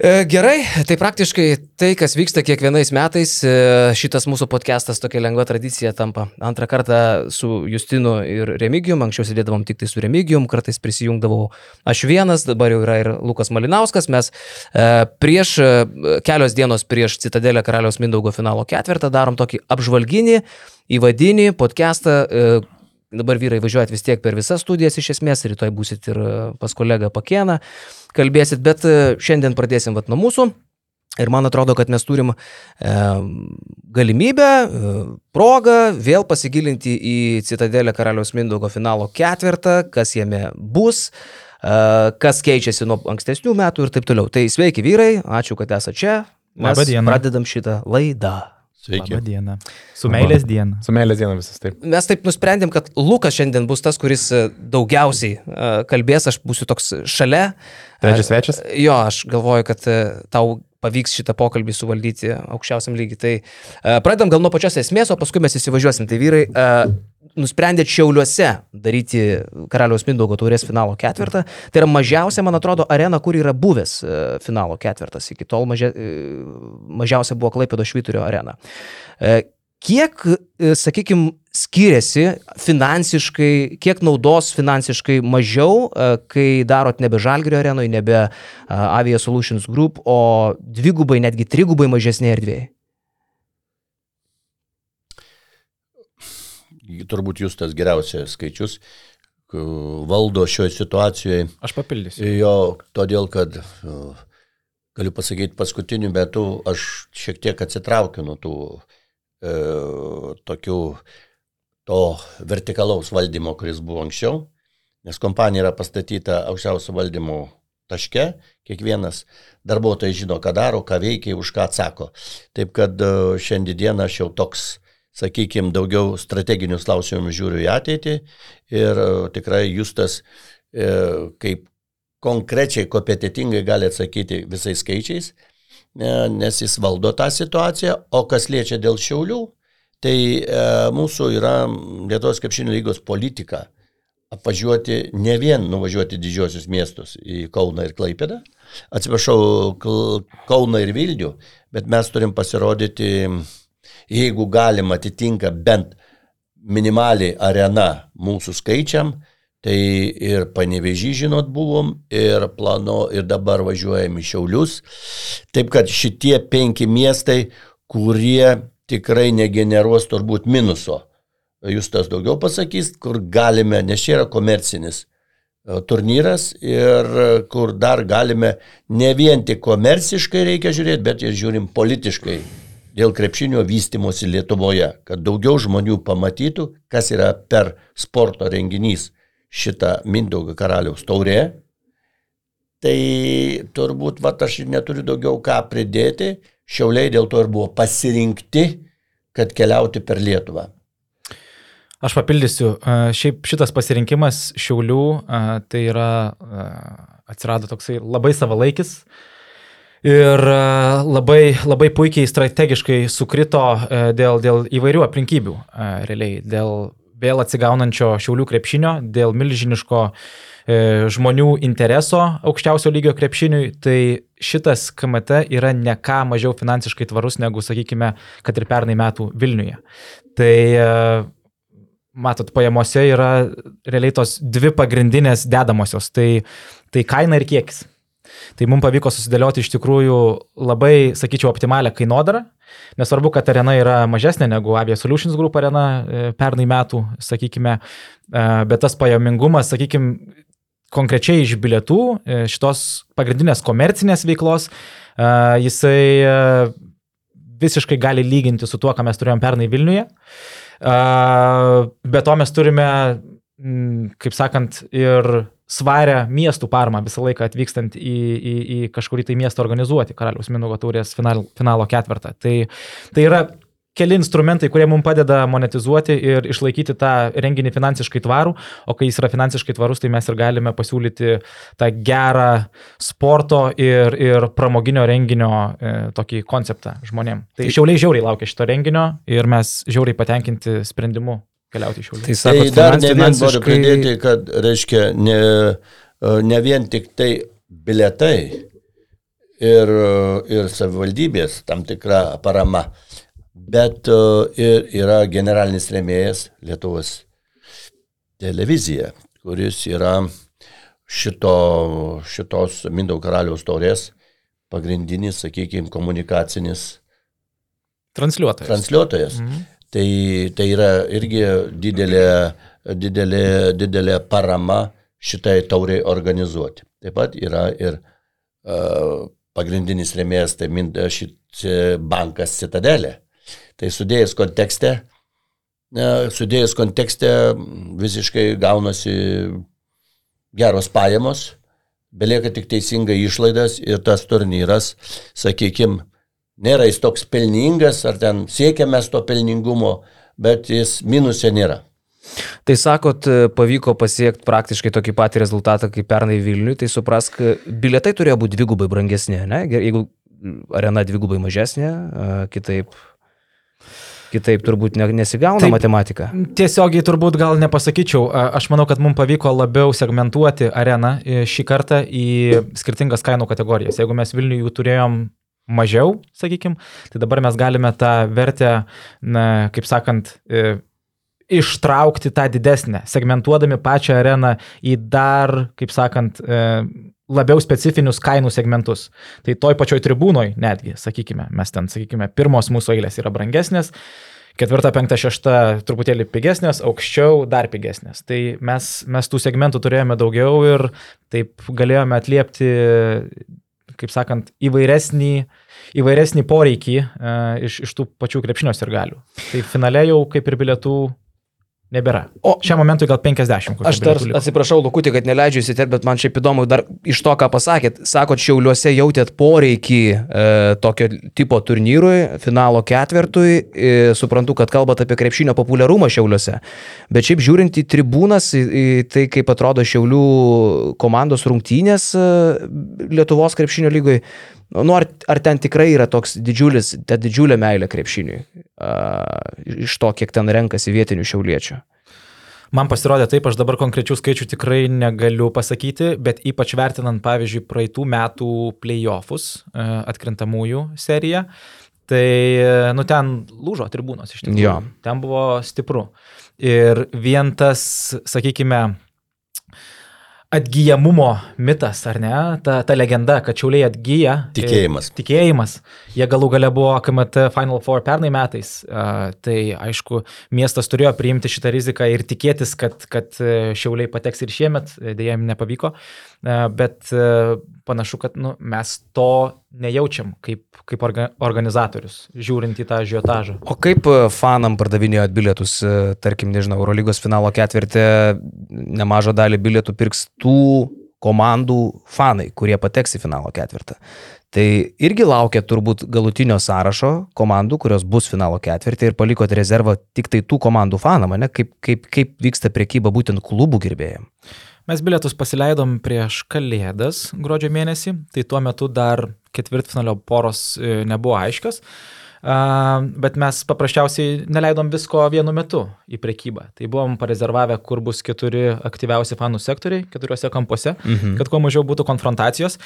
E, gerai, tai praktiškai tai, kas vyksta kiekvienais metais, e, šitas mūsų podcastas tokia lengva tradicija tampa. Antrą kartą su Justinu ir Remigijum, anksčiau sėdėdavom tik tai su Remigijum, kartais prisijungdavau aš vienas, dabar jau yra ir Lukas Malinauskas. Mes e, prieš kelios dienos prieš Citadelę Karaliaus Mindaugo finalo ketvirtą darom tokį apžvalginį, įvadinį podcastą dabar vyrai važiuojat vis tiek per visas studijas iš esmės, rytoj būsit ir pas kolegą Pakieną kalbėsit, bet e, šiandien pradėsim vat nuo mūsų. Ir man atrodo, kad mes turim e, galimybę, e, progą vėl pasigilinti į Citadelę Karaliaus Mindaugo finalo ketvirtą, kas jame bus, e, kas keičiasi nuo ankstesnių metų ir taip toliau. Tai sveiki vyrai, ačiū, kad esate čia. Mes pradedam šitą laidą. Sveiki. Labą dieną. Su meilės diena. Su meilės diena visas taip. Mes taip nusprendėm, kad Lukas šiandien bus tas, kuris e, daugiausiai e, kalbės, aš būsiu toks šalia. Trečias svečias? Jo, aš galvoju, kad e, tau pavyks šitą pokalbį suvaldyti aukščiausiam lygiai. Tai pradedam gal nuo pačios esmės, o paskui mes įsivažiuosim. Tai vyrai, nusprendėt Šiauliuose daryti Karaliaus Mindaugo taurės finalo ketvirtą. Tai yra mažiausia, man atrodo, arena, kur yra buvęs e, finalo ketvirtas. Iki tol mažia, e, mažiausia buvo Klaipėdo Švyturio arena. E, kiek, sakykime, skiriasi finansiškai, kiek naudos finansiškai mažiau, kai darot nebe Žalgirio arenoje, nebe Avia Solutions Group, o dvigubai, netgi trigubai mažesnėje erdvėje? turbūt jūs tas geriausias skaičius valdo šioje situacijoje. Aš papildysiu. Jo, todėl, kad galiu pasakyti, paskutiniu metu aš šiek tiek atsitraukiu nuo tų e, tokių to vertikalaus valdymo, kuris buvo anksčiau, nes kompanija yra pastatyta aukščiausio valdymo taške, kiekvienas darbuotojas žino, ką daro, ką veikia, už ką atsako. Taip kad šiandieną aš jau toks sakykime, daugiau strateginius klausimus žiūriu į ateitį ir e, tikrai Justas e, kaip konkrečiai, kompetitingai gali atsakyti visais skaičiais, e, nes jis valdo tą situaciją, o kas liečia dėl šiaulių, tai mūsų yra Lietuvos krepšinio lygos politika apvažiuoti ne vien nuvažiuoti didžiosius miestus į Kauną ir Klaipėdą, atsiprašau, Kauną ir Vilnių, bet mes turim pasirodyti jeigu galima atitinka bent minimaliai arena mūsų skaičiam, tai ir panevežį, žinot, buvom, ir plano, ir dabar važiuojam į Šiaulius. Taip kad šitie penki miestai, kurie tikrai negeneruos turbūt minuso. Jūs tas daugiau pasakys, kur galime, nes čia yra komercinis e, turnyras ir kur dar galime ne vien tik komerciškai reikia žiūrėti, bet ir žiūrim politiškai dėl krepšinio vystimosi Lietuvoje, kad daugiau žmonių pamatytų, kas yra per sporto renginys šitą Mindaugo karaliaus taurė. Tai turbūt, va, aš neturiu daugiau ką pridėti, šiauliai dėl to ir buvo pasirinkti, kad keliauti per Lietuvą. Aš papildysiu, šiaip šitas pasirinkimas šiaulių, tai yra, atsirado toksai labai savalaikis, Ir labai, labai puikiai strategiškai sukrito dėl, dėl įvairių aplinkybių, realiai, dėl vėl atsigaunančio šiaulių krepšinio, dėl milžiniško žmonių intereso aukščiausio lygio krepšiniui, tai šitas KMT yra ne ką mažiau finansiškai tvarus negu, sakykime, kad ir pernai metų Vilniuje. Tai matot, pajamose yra realiai tos dvi pagrindinės dedamosios, tai, tai kaina ir kiekis. Tai mums pavyko susidėlioti iš tikrųjų labai, sakyčiau, optimalią kainodarą. Nesvarbu, kad arena yra mažesnė negu Avia Solutions Group arena e, pernai metų, sakykime, e, bet tas pajamingumas, sakykime, konkrečiai iš bilietų e, šitos pagrindinės komercinės veiklos, jisai visiškai gali lyginti su tuo, ką mes turėjom pernai Vilniuje. Be to mes turime, kaip sakant, ir svarę miestų parmą visą laiką atvykstant į, į, į kažkurį tai miestą organizuoti Karaliaus Minugo taurės final, finalo ketvirtą. Tai, tai yra keli instrumentai, kurie mums padeda monetizuoti ir išlaikyti tą renginį finansiškai tvarų, o kai jis yra finansiškai tvarus, tai mes ir galime pasiūlyti tą gerą sporto ir, ir pramoginio renginio e, tokį konceptą žmonėm. Tai šiauliai žiauriai laukia šito renginio ir mes žiauriai patenkinti sprendimu keliauti iš Šiaulių. Tai, sakot, tai dar ne vien noriu pridėti, kad, reiškia, ne, ne vien tik tai biletai ir, ir savivaldybės tam tikra parama, bet e, ir yra generalinis remėjas Lietuvos televizija, kuris yra šito, šitos Mindau karaliaus taurės pagrindinis, sakykime, komunikacinis Transliuotojas. transliuotojas. Mhm. Tai, tai yra irgi didelė, didelė, didelė parama šitai tauriai organizuoti. Taip pat yra ir uh, pagrindinis remėjas, tai min- šit bankas Citadelė. Tai sudėjus kontekste, uh, sudėjus kontekste visiškai gaunasi geros pajamos, belieka tik teisingai išlaidas ir tas turnyras, sakykime, nėra jis toks pelningas, ar ten siekiamės to pelningumo, bet jis minusė nėra. Tai sakot, e, pavyko pasiekti praktiškai tokį patį rezultatą kaip pernai Vilniui, tai suprask, bilietai turėjo būti dvigubai brangesni, ne? Jeigu arena dvigubai mažesnė, a, kitaip, kitaip turbūt ne, nesigauna Taip. matematika. Tiesiogiai turbūt gal nepasakyčiau. A, Aš manau, kad mums pavyko labiau segmentuoti areną e, šį kartą į skirtingas kainų kategorijas. Jeigu mes Vilniuje jų turėjom mažiau, sakykime, tai dabar mes galime tą vertę, na, kaip sakant, e, ištraukti tą didesnę, segmentuodami pačią areną į dar, kaip sakant, e, labiau specifinius kainų segmentus. Tai toj pačioj tribūnoj netgi, sakykime, mes ten, sakykime, pirmos mūsų eilės yra brangesnės, ketvirta, penkta, šešta truputėlį pigesnės, aukščiau dar pigesnės. Tai mes, mes tų segmentų turėjome daugiau ir taip galėjome atliepti, kaip sakant, įvairesnį, įvairesnį poreikį e, iš, iš tų pačių krepšinio sirgalių. Tai finale jau kaip ir bilietų nebėra. O- šiam momentui gal 50. kokių Aš dar liko. atsiprašau, Lukutį, kad neleidžiu įsiterpti, bet man šiaip įdomu, dar iš to, ką pasakėt, sakot, šiauliuose jautėt poreikį e, tokio tipo turnyrui, finalo ketvertui, e, suprantu, kad kalbate apie krepšinio populiarumą šiauliuose, bet šiaip žiūrint į tribūnas, į, į tai, kaip atrodo šiaulių komandos rungtynės e, Lietuvos krepšinio lygoje, nu, ar, ar ten tikrai yra toks didžiulis, ta didžiulė meilė krepšiniui, a, iš to, kiek ten renkasi vietinių šiauliečių. Man pasirodė taip, aš dabar konkrečių skaičių tikrai negaliu pasakyti, bet ypač vertinant, pavyzdžiui, praeitų metų playoffus, e, atkrintamųjų seriją, tai, e, nu, ten lūžo tribūnos iš tikrųjų. Jo. Ten buvo stipru. Ir vien tas, sakykime, atgyjamumo mitas, ar ne, ta, ta legenda, kad čiauliai atgyja. Tikėjimas. E, tikėjimas. Jie galų gale buvo KMT Final Four pernai metais. A, tai aišku, miestas turėjo priimti šitą riziką ir tikėtis, kad, kad e, šiauliai pateks ir šiemet, dėja jiems nepavyko. A, bet e, panašu, kad nu, mes to nejaučiam kaip, kaip orga, organizatorius, žiūrint į tą žiotažą. O kaip e, fanam pardavinėjot bilietus, e, tarkim, nežinau, Eurolygos finalo ketvirtį, nemažą dalį bilietų pirks tų komandų fanai, kurie pateks į finalo ketvirtą. Tai irgi laukia turbūt galutinio sąrašo komandų, kurios bus finalo ketvirtį ir palikot rezervą tik tai tų komandų fanam, ne? Kaip, kaip, kaip vyksta priekyba būtent klubų gerbėjim. Mes bilietus pasileidom prieš Kalėdas gruodžio mėnesį, tai tuo metu dar ketvirtfinalio poros e, nebuvo aiškios, a, bet mes paprasčiausiai neleidom visko vienu metu į prekybą. Tai buvom parezervavę, kur bus keturi aktyviausi fanų sektoriai, keturiuose kampuose, Mhm. kad kuo mažiau būtų konfrontacijos.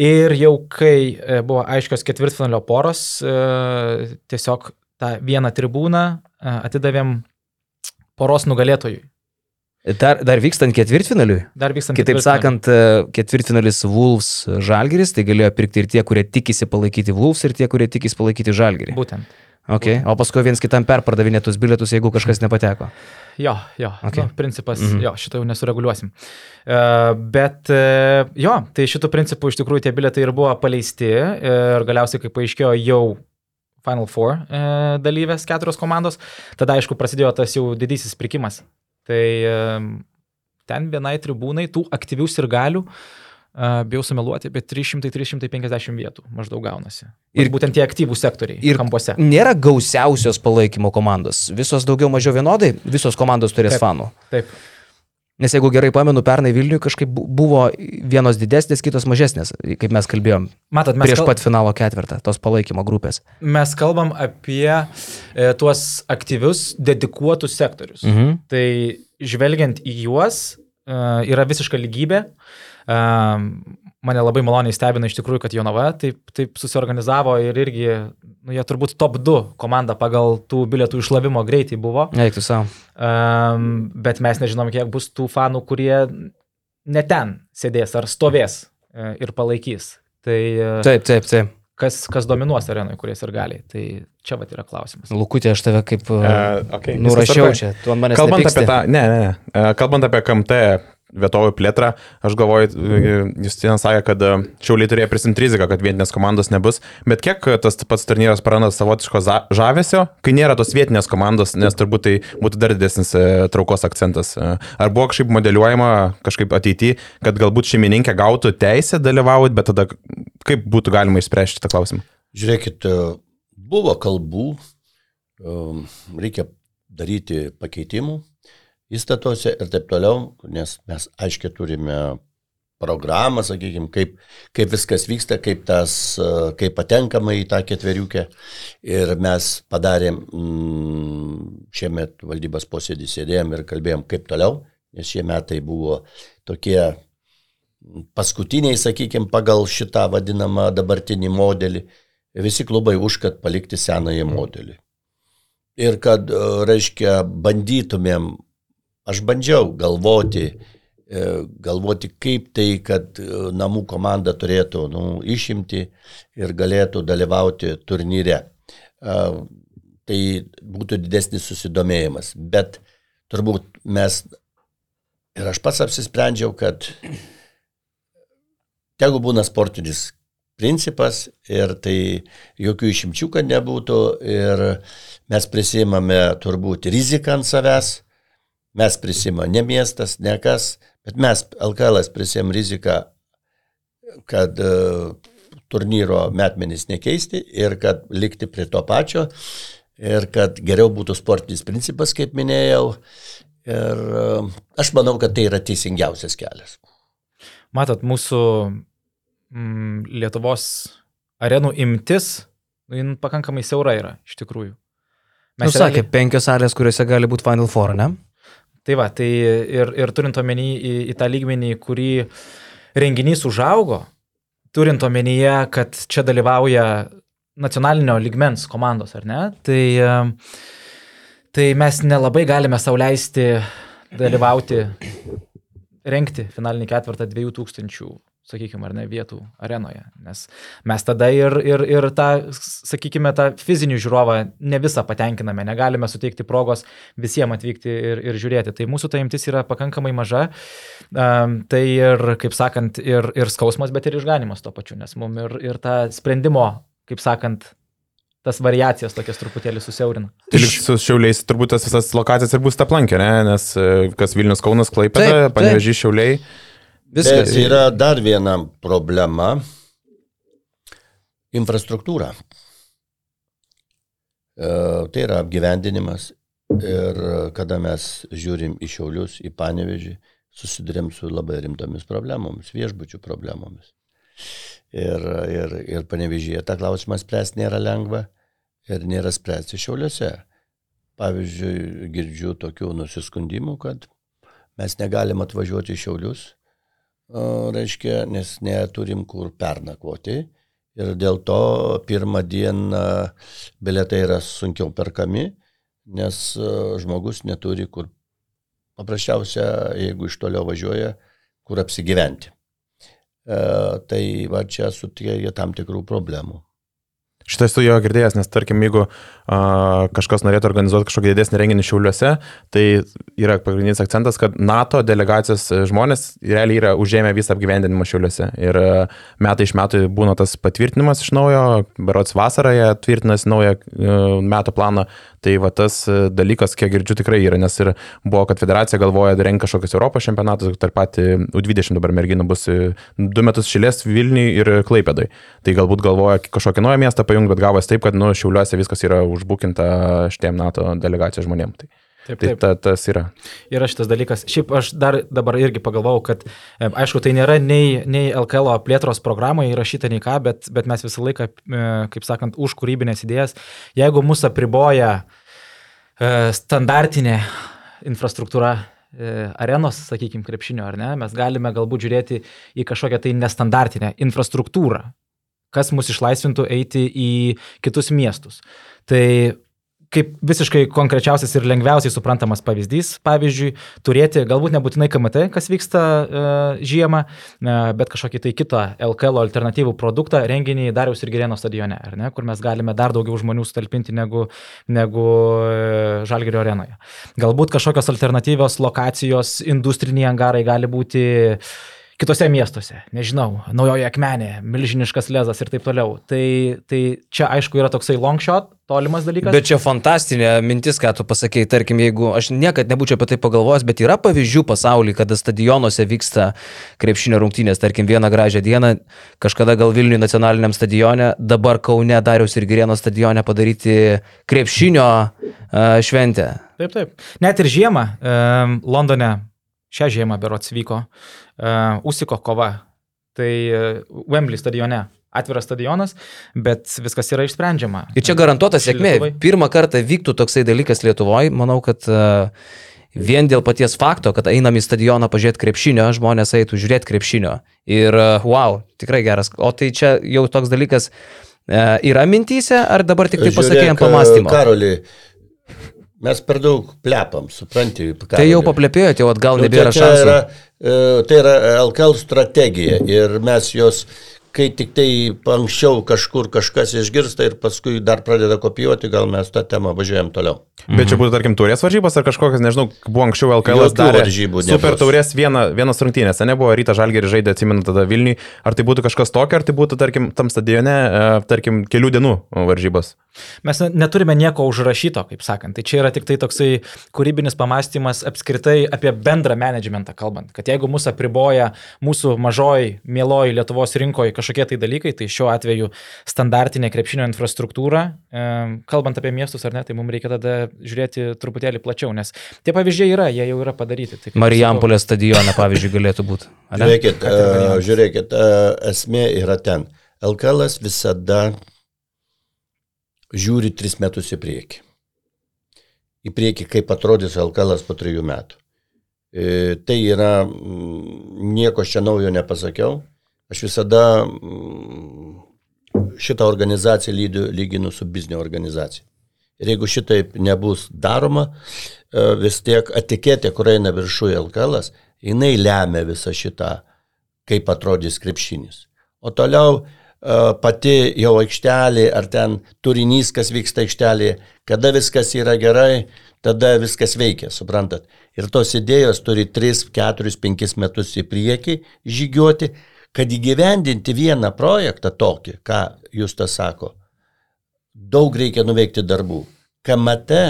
Ir jau kai e, buvo aiškios ketvirtfinalio poros, e, tiesiog tą vieną tribūną e, atidavėm poros nugalėtojui. Dar, dar vykstant ketvirtfinaliui, Dar vykstant kitaip sakant, e, ketvirtfinalis Wolves Žalgiris, tai galėjo pirkti ir tie, kurie tikisi palaikyti Wolves, ir tie, kurie tikisi palaikyti Žalgirį. Būtent. Okay. O paskui viens kitam perpardavinėtus bilietus, jeigu kažkas nepateko. Jo, jo, Okay. okay. nu, principas, Mhm. mhm. jo, šito jau nesureguliuosim. Uh, bet, uh, jo, tai šitų principų iš tikrųjų tie bilietai ir buvo paleisti ir galiausiai, kaip paaiškėjo, jau Final Four uh, dalyvės keturios komandos, tada aišku prasidėjo tas jau didysis pirkimas. Tai ten vienai tribūnai tų aktyvių sirgalių, uh, bijau sumeluoti, bet 300-350 vietų maždaug gaunasi. Ir- būtent tie aktyvų sektoriai ir kampuose. Nėra gausiausios palaikymo komandos. Visos daugiau mažiau vienodai, visos komandos turės Taip. fanų. Taip. Nes jeigu gerai pamenu, pernai Vilniui kažkaip bu- buvo vienos didesnės, kitos mažesnės, kaip mes kalbėjom Matot, mes prieš kal- pat finalo ketvirtą, tos palaikymo grupės. Mes kalbam apie e, tuos aktyvius, dedikuotus sektorius. Mhm. Tai žvelgiant į juos, e, yra visiška lygybė. E, mane labai maloniai stebina iš tikrųjų, kad Jonava taip, taip susiorganizavo ir irgi, nu, jie turbūt top 2 komanda pagal tų bilietų išlavimo greitį buvo. Eiktų savo. Um, bet mes nežinom, kiek bus tų fanų, kurie ne ten sėdės ar stovės e, ir palaikys. Tai e, Taip, taip, taip. kas, kas dominuos arenoje, kuries ir gali. Tai čia vat yra klausimas. Lukutė, aš tave kaip uh, Uh, okay, nurašiau čia. Tu ant manęs Kalbant nepyksti. apie tą, ne, ne, ne. E, Kalbant apie KMT vietovių plėtrą, aš galvoju, e, Justinas sakė, kad e, Šiauliai turėjo prisimti riziką, kad vietinės komandos nebus, bet kiek tas pats turnyras praranda savotiško žavesio, kai nėra tos vietinės komandos, nes turbūt tai būtų dar didesnis e, traukos akcentas. E, Ar buvo kažkaip modeliuojama kažkaip ateityje, kad galbūt šeimininkė gautų teisę dalyvauti, bet tada kaip būtų galima išspręsti šitą klausimą? Žiūrėkit, e, buvo kalbų, reikia daryti pakeitimų įstatuose ir taip toliau, nes mes aiškiai turime programą, sakykime, kaip, kaip viskas vyksta, kaip, tas, kaip patenkama į tą ketveriukę. Ir mes padarėm, mm, šiemet valdybos posėdį sėdėjom ir kalbėjom, kaip toliau, nes šie metai buvo tokie paskutiniai, sakykime, pagal šitą vadinamą dabartinį modelį. Visi klubai už, kad palikti senąjį modelį. Ir kad, e, reiškia, bandytumėm, aš bandžiau galvoti, e, galvoti kaip tai, kad e, namų komanda turėtų nu, išimti ir galėtų dalyvauti turnyre. E, Tai būtų didesnis susidomėjimas. Bet turbūt mes ir aš pats apsisprendžiau, kad tegu būna sportinis principas ir tai jokių išimčių, kad nebūtų ir mes prisimame turbūt riziką ant savęs, mes prisimame ne miestas, ne kas, bet mes LKL prisimam riziką, kad uh, turnyro metmenys nekeisti ir kad likti prie to pačio ir kad geriau būtų sportinis principas, kaip minėjau. Ir uh, aš manau, kad tai yra teisingiausias kelias. Matot, mūsų mm, Lietuvos arenų imtis, nu, jin pakankamai siaura yra, iš tikrųjų. Mes realiai- sakė, penkios salės, kuriuose gali būti Final Four, ne? Tai va, tai ir, ir turint omeny į, į tą lygmenį, kurį renginys užaugo, turint omenyje, kad čia dalyvauja nacionalinio lygmens komandos, ar ne, tai, tai mes nelabai galime sauliaisti dalyvauti, renkti finalinį ketvirtą 2000 sakykime, ar ne, vietų arenoje. Nes mes tada ir, ir, ir tą, sakykime, tą fizinį žiūrovą ne visą patenkiname, negalime suteikti progos visiems atvykti ir, ir žiūrėti. Tai mūsų ta imtis yra pakankamai maža. Um, tai ir, kaip sakant, ir, ir skausmas, bet ir išganimas tuo pačiu, nes mums ir, ir tą sprendimo, kaip sakant, tas variacijas tokias truputėlį susiaurina. Tai su šiauliais turbūt tas visas lokacijas ir bus ta plankė, ne? nes e, kas Vilnius Kaunas, Taip, Klaipėda, taip. Panevežys šiauliai. Viskas. Bet yra dar viena problema - infrastruktūra. E, Tai yra apgyvendinimas ir kada mes žiūrim į Šiaulius, į Panevežį, susidurėm su labai rimtomis problemomis, viešbučių problemomis. Ir, ir, ir Panevežyje tą klausimą spręsti nėra lengva ir nėra spręsti Šiauliuose. Pavyzdžiui, girdžiu tokių nusiskundimų, kad mes negalim atvažiuoti į Šiaulius, reiškia, nes neturim kur pernakvoti. Ir dėl to pirmą dieną biletai yra sunkiau perkami, nes žmogus neturi kur, paprasčiausia, jeigu iš toliau važiuoja, kur apsigyventi. E, tai va čia sutėja tam tikrų problemų. Šitą esu jo girdėjęs, nes tarkim, jeigu a, kažkas norėtų organizuoti kažkokį didesnį renginį Šiauliuose, tai yra pagrindinis akcentas, kad NATO delegacijos žmonės realiai yra užėmę visą apgyvendinimą Šiauliuose. Ir a, metai iš metų būna tas patvirtinimas iš naujo, berots vasarą jie tvirtinasi naują a, metų planą. Tai va tas a, dalykas, kiek girdžiu, tikrai yra, nes ir buvo, kad federacija galvoja rengti kažkokius Europos čempionatus, tarp pat U20 dabar merginų bus e, du metus šilės Vilniui ir Klaipėdai. Tai galbūt galvoja kažkokią naują miestą pajungti, bet gavosi taip, kad nu, Šiauliuose viskas yra užbukinta šitiem NATO delegacijos žmonėm. Tai, Taip, tai ta, tas yra. Yra šitas dalykas. Šiaip aš dar dabar irgi pagalvojau, kad, e, aišku, tai nėra nei, nei LKL plėtros programoje įrašyta nei ką, bet, bet mes visą laiką, e, kaip sakant, už kūrybinės idėjas, jeigu mūsų apriboja e, standartinė infrastruktūra arenos, sakykime, krepšinio, ar ne, mes galime galbūt žiūrėti į kažkokią tai nestandartinę infrastruktūrą, kas mus išlaisvintų eiti į kitus miestus. Tai kaip visiškai konkrečiausias ir lengviausiai suprantamas pavyzdys, pavyzdžiui, turėti galbūt nebūtinai KMT, kas vyksta e, žiemą, e, bet kažkokį tai kitą LKL alternatyvų produktą renginį Dariaus ir Gerėno stadione, ne, kur mes galime dar daugiau žmonių sutalpinti negu, negu e, Žalgerio arenoje. Galbūt kažkokios alternatyvios lokacijos, industriniai angarai gali būti kitose miestuose, nežinau, naujoje akmenė, milžiniškas lezas ir taip toliau. Tai, tai čia aišku yra toksai long shot, tolimas dalykas. Bet čia fantastinė mintis, ką tu pasakėjai, tarkim, jeigu aš niekada nebūčiau apie tai pagalvojęs, bet yra pavyzdžių pasaulyje, kada stadionuose vyksta krepšinio rungtynės, tarkim, vieną gražią dieną, kažkada gal Vilniuje nacionaliniam stadione, dabar Kaune Dariaus ir Girėno stadione padaryti krepšinio uh, šventę. Taip, taip. Net ir žiemą um, Londone šią žiemą berots vyko uh, Usiko kova. Tai uh, Wembley stadione. Atviras stadionas, bet viskas yra išsprendžiama. Ir čia garantuota sėkmė. Pirmą kartą vyktų toksai dalykas Lietuvoje. Manau, kad uh, vien dėl paties fakto, kad einam į stadioną pažiūrėti krepšinio, žmonės eitų žiūrėti krepšinio. Ir wow, tikrai geras. O tai čia jau toks dalykas yra mintyse, ar dabar tik tai pasakėjom pamastymą? Karoli, Mes per daug plepam, supranti. Karoli. Tai jau paplepėjote, jau atgal nebėra šansų. Yra, tai yra LKL strategija ir mes jos kai tik tai anksčiau kažkur kažkas išgirsta ir paskui dar pradeda kopijuoti, gal mes tą temą važiuojam toliau. Bet čia būtų, tarkim, turės varžybos ar kažkokias, nežinau, buvo anksčiau LKL varžybų. Super taurės viena, vienos rungtynės, nebuvo ryta žalgerį žaidė, atsimenu tada Vilniui. Ar tai būtų kažkas tokio, ar tai būtų, tarkim, tam stadione, e, tarkim, kelių dienų varžybos? Mes neturime nieko užrašyto, kaip sakant. Tai čia yra tik tai toksai kūrybinis pamastymas apskritai apie bendrą managementą kalbant. Kad jeigu mūsų apriboja mūsų mažoji, mieloji Lietuvos rinkoje kažkokie tai dalykai, tai šiuo atveju standartinė krepšinio infrastruktūra, e, kalbant apie miestus ar ne, tai mums reikia tada žiūrėti truputėlį plačiau, nes tie pavyzdžiai yra, jie jau yra padaryti. Tai Marijampolės stadione, pavyzdžiui, galėtų būti. Žiūrėkit, uh, žiūrėkit uh, esmė yra ten. LKL visada žiūri tris metus į priekį. Į priekį, kaip atrodys LKL po trijų metų. E, tai yra, nieko čia naujo nepasakiau. Aš visada mm, šitą organizaciją lygiu, lyginu su biznio organizacija. Ir jeigu šitaip nebus daroma, e, vis tiek etiketė, kur eina viršuje LKL, jinai lemia visą šitą, kaip atrodys krepšinis. O toliau e, pati jau aikštelė, ar ten turinys, kas vyksta aikštelėje, kada viskas yra gerai, tada viskas veikia, suprantat. Ir tos idėjos turi 3, 4, 5 metus į priekį žygiuoti, kad įgyvendinti vieną projektą tokį, ką jūs tas sako, daug reikia nuveikti darbų. KMT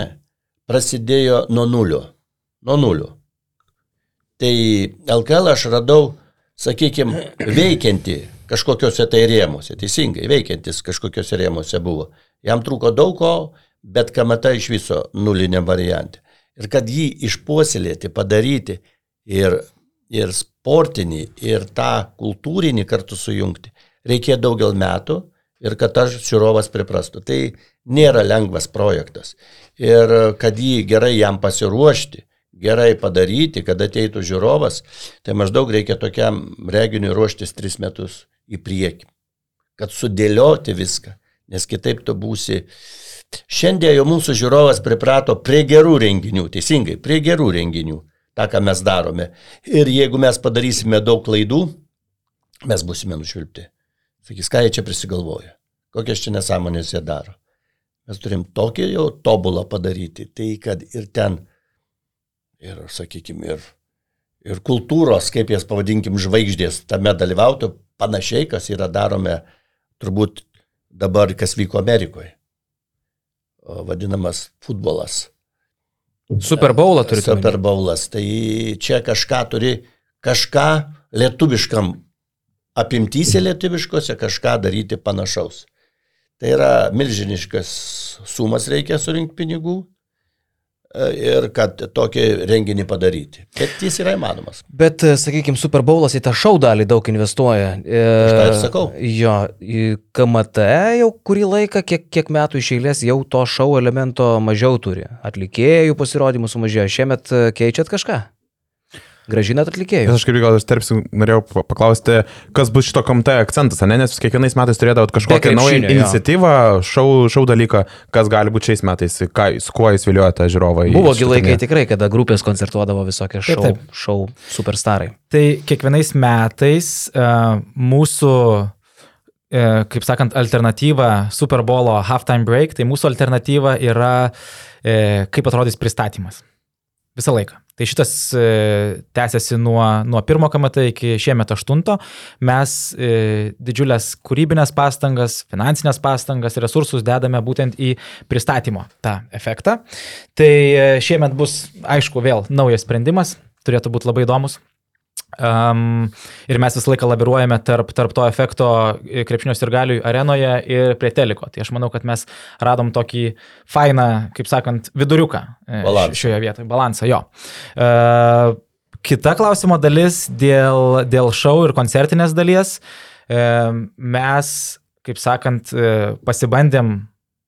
prasidėjo nuo nulio. Nuo nulio. Tai LKL aš radau, sakykime, veikianti kažkokiuose tai rėmuose, teisingai, veikiantis kažkokiuose rėmuose buvo. Jam trūko daug ko, bet KMT iš viso nulinė variantė. Ir kad jį išpuoselėti, padaryti ir, ir sportinį, ir tą kultūrinį kartu sujungti, reikėjo daugel metų ir kad aš žiūrovas priprastų. Tai nėra lengvas projektas. Ir kad jį gerai jam pasiruošti, gerai padaryti, kad ateitų žiūrovas, tai maždaug reikia tokiam reginiui ruoštis tris metus į priekį. Kad sudėlioti viską, nes kitaip tu būsi. Šiandien jau mūsų žiūrovas priprato prie gerų renginių, teisingai, prie gerų renginių, tą, ką mes darome. Ir jeigu mes padarysime daug klaidų, mes busime nušvilpti. Sakys, ką jie čia prisigalvoja, kokias čia nesąmonės jie daro. Mes turim tokį jau tobulą padaryti, tai kad ir ten, ir, sakykime, ir, ir kultūros, kaip jas pavadinkim, žvaigždės tame dalyvautų, panašiai, kas yra darome turbūt dabar, kas vyko Amerikoje. Vadinamas futbolas. Super Bowlą turi. Super Bowlas. Tai čia kažką turi, kažką lietuviškam apimtysi lietuviškose kažką daryti panašaus. Tai yra milžiniškas sumas reikia surinkti pinigų ir kad tokį renginį padaryti. Bet jis yra įmanomas. Bet, e, sakykime, Super Bowlas į tą šau dalį daug investuoja. Aš tą ir sakau. Jo, KMT jau kurį laiką, kiek, kiek metų iš eilės jau to šau elemento mažiau turi. Atlikėjų pasirodymų sumažėjo. Šiemet e, keičiat kažką? Gražinat atlikėjus. Aš kaip gal įsterpsiu, norėjau pa- paklausti, kas bus šito komite akcentas, ne? nes jūs kiekvienais metais turėdavot kažkokią naują iniciatyvą, šau, šau dalyką, kas gali būti šiais metais, ką, su kuo jūs viliuojate žiūrovą. Buvo laikai tikrai, kada grupės koncertuodavo visokie Taip, šou, taip. šou superstarai. Tai kiekvienais metais uh, mūsų, uh, kaip sakant, alternatyva Super Bowlo halftime break, tai mūsų alternatyva yra, uh, kaip atrodys pristatymas. Visą laiką. Tai šitas e, tęsiasi nuo, nuo pirmo KMT iki šiemet aštunto. Mes e, didžiulės kūrybinės pastangas, finansinės pastangas, resursus dedame būtent į pristatymo tą efektą. Tai e, šiemet bus, aišku, vėl naujas sprendimas, turėtų būti labai įdomus. Um, ir mes visą laiką laviruojame tarp, tarp to efekto krepšinio sirgaliui arenoje ir prie teliko. Tai aš manau, kad mes radom tokį fainą, kaip sakant, viduriuką e, Balansą. šioje vietoje, balansą jo. Uh, kita klausimo dalis dėl, dėl šou ir koncertinės dalies. E, mes, kaip sakant, e, pasibandėm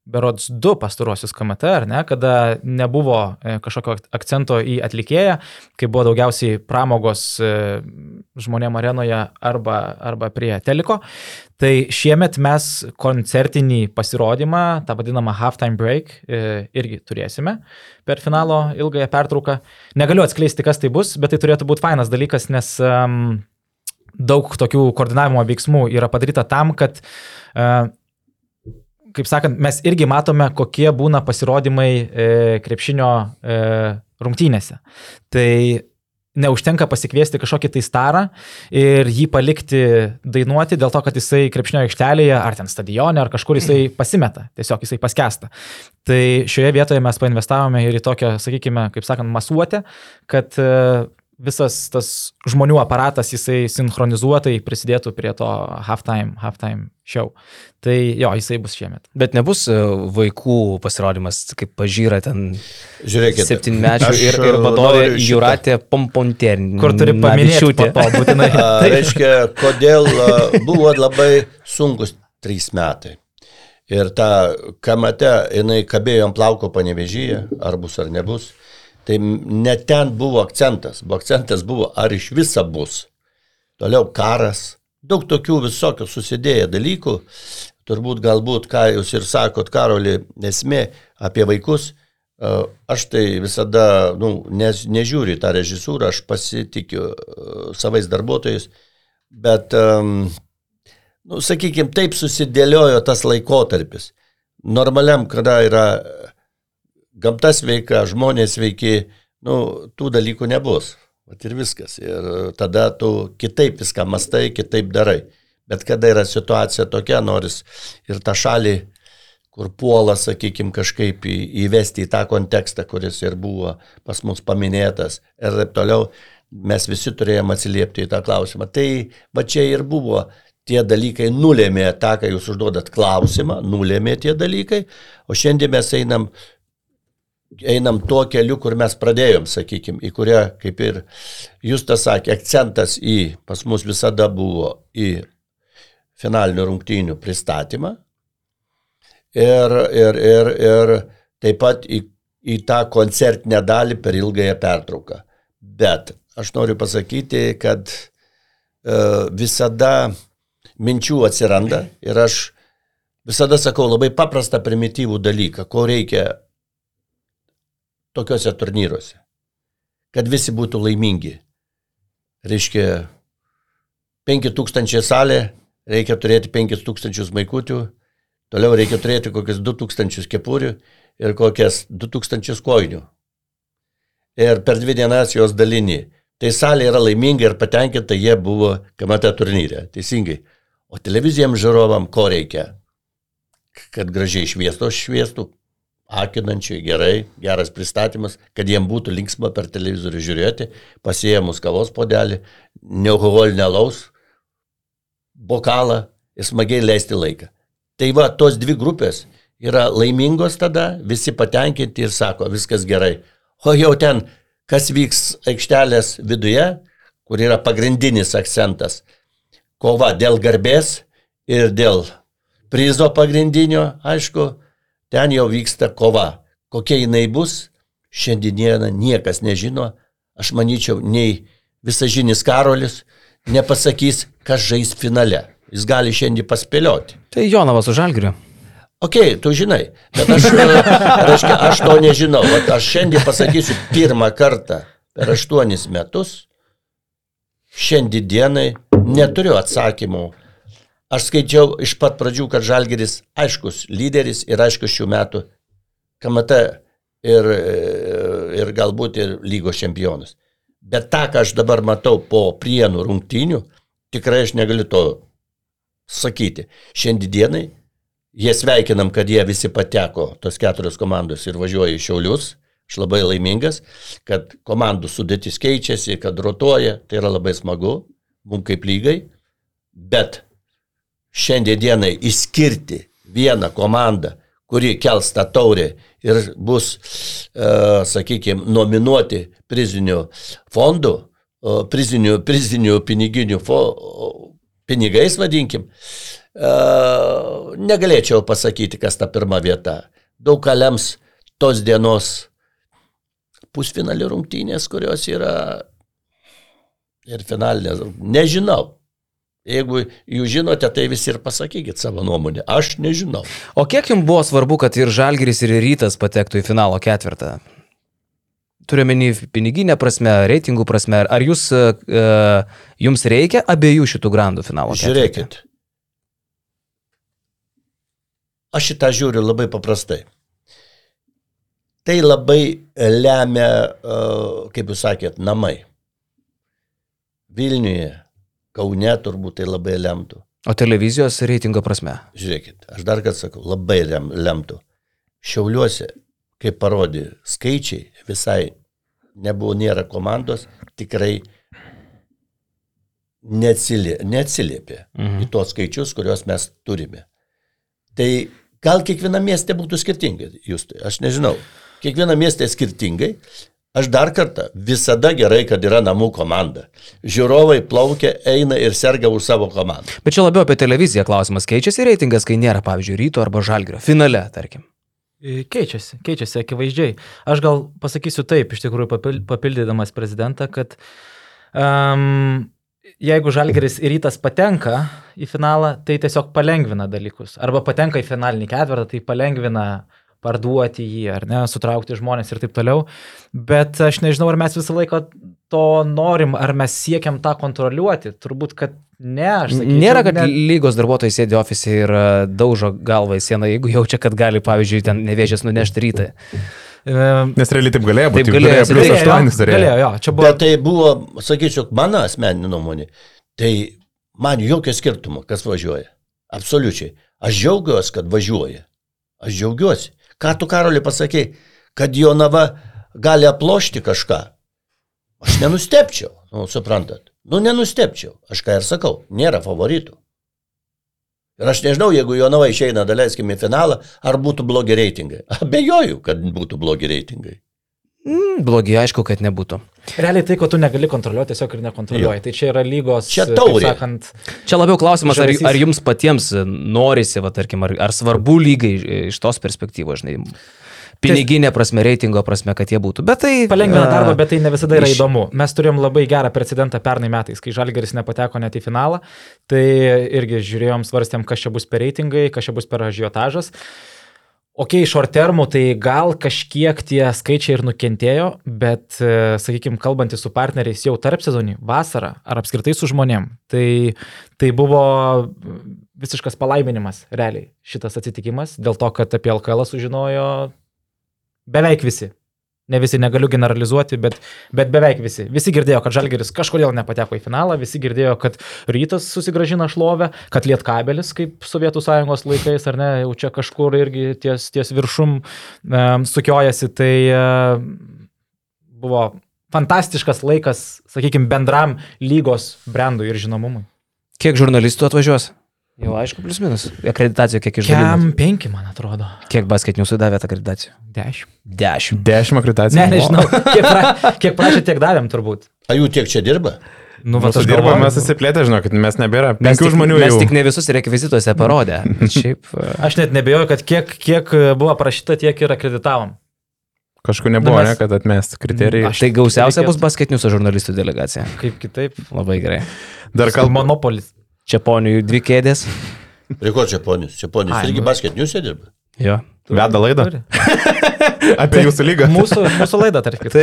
berods du pastaruosius KMT, ar ne, kada nebuvo e, kažkokio akcento į atlikėją, kai buvo daugiausiai pramogos e, žmonėm arenoje arba, arba prie teliko. Tai šiemet mes koncertinį pasirodymą, tą vadinamą halftime break, e, irgi turėsime per finalo ilgąją pertrauką. Negaliu atskleisti, kas tai bus, bet tai turėtų būti fainas dalykas, nes um, daug tokių koordinavimo veiksmų yra padaryta tam, kad uh, kaip sakant, mes irgi matome, kokie būna pasirodymai e, krepšinio e, rungtynėse. Tai neužtenka pasikviesti kažkokį tai starą ir jį palikti dainuoti dėl to, kad jisai krepšinio aikštelėje ar ten stadione ar kažkur jisai pasimeta, tiesiog jisai paskesta. Tai šioje vietoje mes painvestavome ir į tokią, sakykime, kaip sakant, masuotę, kad e, visas tas žmonių aparatas jisai sinchronizuotai prisidėtų prie to halftime, halftime show. Tai jo, jisai bus šiemet. Bet nebus e, vaikų pasirodymas, kaip pažyra ten Žiūrėkit. septynmečių ir, ir e, vadovė Juratė Pomponter. Kur turi paminėti po to, būtinai. A, reiškia, kodėl a, buvo labai sunkus trys metai. Ir ta kamate, jinai kabėjo ant plauko panevežyje, ar bus ar nebus. Tai ne ten buvo akcentas. Buvo akcentas buvo, ar iš viso bus. Toliau karas. Daug tokių visokių susidėję dalykų. Turbūt galbūt, ką jūs ir sakot, Karoli, esmė apie vaikus. a, Aš tai visada, nu, nes, nežiūriu tą režisūrą, aš pasitikiu a, savais darbuotojais, bet, nu, sakykime, taip susidėliojo tas laikotarpis. Normaliam, kada yra gamta sveika, žmonės sveiki, nu, tų dalykų nebus. Vat ir viskas. Ir tada tu kitaip viską mastai, kitaip darai. Bet kada yra situacija tokia, noris ir tą šalį, kur puola, sakykime, kažkaip į, įvesti į tą kontekstą, kuris ir buvo pas mus paminėtas ir taip toliau, mes visi turėjome atsiliepti į tą klausimą. Tai va čia ir buvo tie dalykai nulėmė tą, ką jūs užduodat klausimą, nulėmė tie dalykai, o šiandien mes einam einam tuo keliu, kur mes pradėjom, sakykime, į kurią, kaip ir jūs tas sakė, akcentas į, pas mus visada buvo į finalinių rungtynių pristatymą ir, ir, ir, ir taip pat į, į tą koncertinę dalį per ilgąją pertrauką. Bet aš noriu pasakyti, kad e, visada minčių atsiranda ir aš visada sakau labai paprastą primityvų dalyką, ko reikia tokiuose turnyruose. Kad visi būtų laimingi. Reiškia, 5000 salė, reikia turėti 5000 maikutių, toliau reikia turėti kokius 2000 kepurių ir kokias 2000 koinių. Ir per dvi dienas jos dalini. Tai salė yra laiminga ir patenkinta, jie buvo kamate turnyre. Teisingai. O televizijams žiūrovam ko reikia? Kad gražiai šviestų, šviestų, akinančiai, gerai, geras pristatymas, kad jiem būtų linksma per televizorių žiūrėti, pasiemus kavos podelį, nealkoholinę laus, bokalą ir smagiai leisti laiką. Tai va, tos dvi grupės yra laimingos tada, visi patenkinti ir sako, viskas gerai. O jau ten, kas vyks aikštelės viduje, kur yra pagrindinis akcentas - kova dėl garbės ir dėl prizo pagrindinio, aišku, ten jau vyksta kova. Kokia jinai bus, šiandieną niekas nežino. Aš manyčiau, nei visažinis Karolis nepasakys, kas žais finale. Jis gali šiandien paspėlioti. Tai Jonavas už Žalgiriu. Ok, tu žinai, bet aš, reiškia, aš to nežinau. Vat aš šiandien pasakysiu pirmą kartą per aštuonis metus, šiandien dienai neturiu atsakymų. Aš skaičiau iš pat pradžių, kad Žalgeris aiškus lyderis ir aiškus šių metų KMT ir, ir galbūt ir lygos čempionas. Bet tą, ką aš dabar matau po prienų rungtynių, tikrai aš negaliu to sakyti. Šiandienai jie sveikinam, kad jie visi pateko, tos keturios komandos ir važiuoja į Šiaulius. Aš labai laimingas, kad komandų sudėtis keičiasi, kad rotuoja, tai yra labai smagu, mums kaip lygai. Bet šiandienai išskirti vieną komandą, kuri kels tą taurę ir bus, uh, sakykime, nominuoti prizinių fondų, prizinių, prizinių piniginių fo, pinigais, vadinkim, uh, negalėčiau pasakyti, kas ta pirma vieta. Daug ką lems tos dienos pusfinalio rungtynės, kurios yra ir finalinės. Nežinau. Jeigu jūs žinote, tai visi ir pasakykit savo nuomonę. Aš nežinau. O kiek jums buvo svarbu, kad ir Žalgiris, ir Rytas patektų į finalo ketvirtą? Turiuomenį piniginę prasme, reitingų prasme. Ar jūs, uh, jums reikia abiejų šitų grandų finalo? Žiūrėkit. Ketvirtą? Aš šitą žiūriu labai paprastai. Tai labai lemia, uh, kaip jūs sakėt, namai. Vilniuje, Kaune turbūt tai labai lemtų. O televizijos reitingo prasme? Žiūrėkit, aš dar kad sakau, labai lem, lemtų. Šiauliuose, kaip parodė skaičiai, visai nebuvo, nėra komandos, tikrai neatsiliepė, neatsiliepė mhm. į tuos skaičius, kuriuos mes turime. Tai gal kiekviename mieste būtų skirtingai, jūs tai, aš nežinau. Kiekviena miestė skirtingai, Aš dar kartą, visada gerai, kad yra namų komanda. Žiūrovai plaukia, eina ir serga už savo komandą. Bet čia labiau apie televiziją klausimas. Keičiasi reitingas, kai nėra, pavyzdžiui, ryto arba žalgrio. Finale, tarkim. E, keičiasi, keičiasi akivaizdžiai. Aš gal pasakysiu taip, iš tikrųjų papildydamas prezidentą, kad um, jeigu žalgeris ir rytas patenka į finalą, tai tiesiog palengvina dalykus. Arba patenka į finalinį ketvirtą, tai palengvina uh, parduoti jį, ar ne, sutraukti žmonės ir taip toliau. Bet aš nežinau, ar mes visą laiką to norim, ar mes siekiam tą kontroliuoti. Turbūt, kad ne, aš sakyčiau. Nėra, kad ne... lygos darbuotojai sėdi ofise ir e, daužo galvą į sieną, jeigu jaučia, kad gali, pavyzdžiui, ten nevėžės nunešti rytą. Nes realiai taip galėjo būti. Taip galėjo, plus 8 turėjo. Galėjo, jo, čia buvo. Bet tai buvo, sakyčiau, mano asmeninė nuomonė. Tai man jokio skirtumo, kas važiuoja. Absoliučiai. Aš džiaugiuosi, kad važiuoja. Aš džiaugiuosi. Ką tu, Karoli, pasakėjai, kad Jonava gali aplošti kažką? Aš nenustepčiau, nu, suprantat. Nu, nenustepčiau. Aš ką ir sakau, nėra favoritų. Ir aš nežinau, jeigu Jonava išeina, daleiskim į finalą, ar būtų blogi reitingai. Abejoju, kad būtų blogi reitingai. Mm, blogi, aišku, kad nebūtų. Realiai tai, ko tu negali kontroliuoti, tiesiog ir nekontroliuoji. Jo. Tai čia yra lygos. Čia taurė. Sakant, čia labiau klausimas, ar, ar jums patiems norisi, va, tarkim, ar, ar svarbu lygai iš tos perspektyvos, žinai. Piniginė prasme, reitingo prasme, kad jie būtų. Bet tai... Palengvina darbą, bet tai ne visada yra iš... įdomu. Mes turėjom labai gerą precedentą pernai metais, kai Žalgeris nepateko net į finalą. Tai irgi žiūrėjom, svarstėm, kas čia bus per reitingai, kas čia bus per ažiotažas. Ok, short termų tai gal kažkiek tie skaičiai ir nukentėjo, bet, e, sakykime, kalbantys su partneriais jau tarp sezonį, vasarą ar apskritai su žmonėm, tai, tai buvo visiškas palaiminimas, realiai, šitas atsitikimas, dėl to, kad apie LKL sužinojo beveik visi. Ne visi, negaliu generalizuoti, bet, bet beveik visi. Visi girdėjo, kad Žalgeris kažkodėl nepateko į finalą, visi girdėjo, kad Rytas susigražina šlovę, kad Lietkabelis, kaip Sovietų sąjungos laikais, ar ne, jau čia kažkur irgi ties, ties viršum um, sukiojasi. Tai um, buvo fantastiškas laikas, sakykime, bendram lygos brandui ir žinomumui. Kiek žurnalistų atvažiuos? Jau aišku, plius minus. Akreditacijų kiek išdavė? Kem penki, man atrodo. Kiek basketinių davė akreditacijų? Dešimt. Dešimt. Dešimt akreditacijų. Ne, nežinau. Kiek, pra, kiek prašė, tiek davėm turbūt. A jų tiek čia dirba? Nu, va, Mūsų dirba, mes įsiplėtę, žinokit, mes nebėra. Mes tik, žmonių mes jau. tik ne visus rekvizituose parodė. Šiaip. e, Aš net nebejoju, kad kiek, kiek buvo parašyta, tiek ir akreditavom. Kažkokiu nebuvo, Na, mes- ne, kad atmest kriterijai. Aš- Tai gausiausia reikėtų- bus basketinių žurnalistų delegacija. Kaip kitaip? Labai gerai. Dar kalbant. Monopolis. Čia ponių dvi kėdės. Prie ko čia ponis? Čia ponis Ai, irgi nu. basketinius dirba. Jo. Veda laidą apie jūsų lygą. Mūsų, mūsų laida, tarp kitko.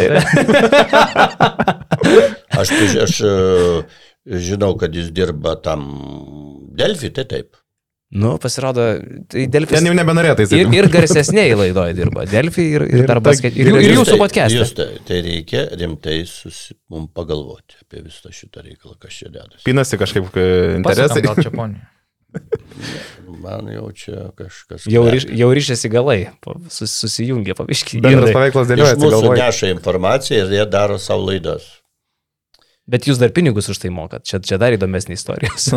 Aš, aš e, žinau, kad jis dirba tam Delfi, tai taip. Nu, pasirodo, tai Delfis. Ten jau nebenorėtai Ir, ir garsesniai laidoje dirba. Delfi ir, ir, Ir ta-. Ir, ir Jūs jūsų tai, podcast'e. Jūs tai, tai reikia rimtai susi, mums pagalvoti apie visą šitą reikalą, kas čia dedasi. Pinasi kažkaip e, interesai. gal čia poniai. Man jau čia kažkas. Jau, ryš, jau ryšiasi galai, sus, susijungia paviškiai. Bendras paveikslas Iš dėliojasi mūsų galvoje. neša informaciją ir jie daro savo laidas. Bet jūs dar pinigus už tai mokat, čia, čia dar įdomesnė istorijos.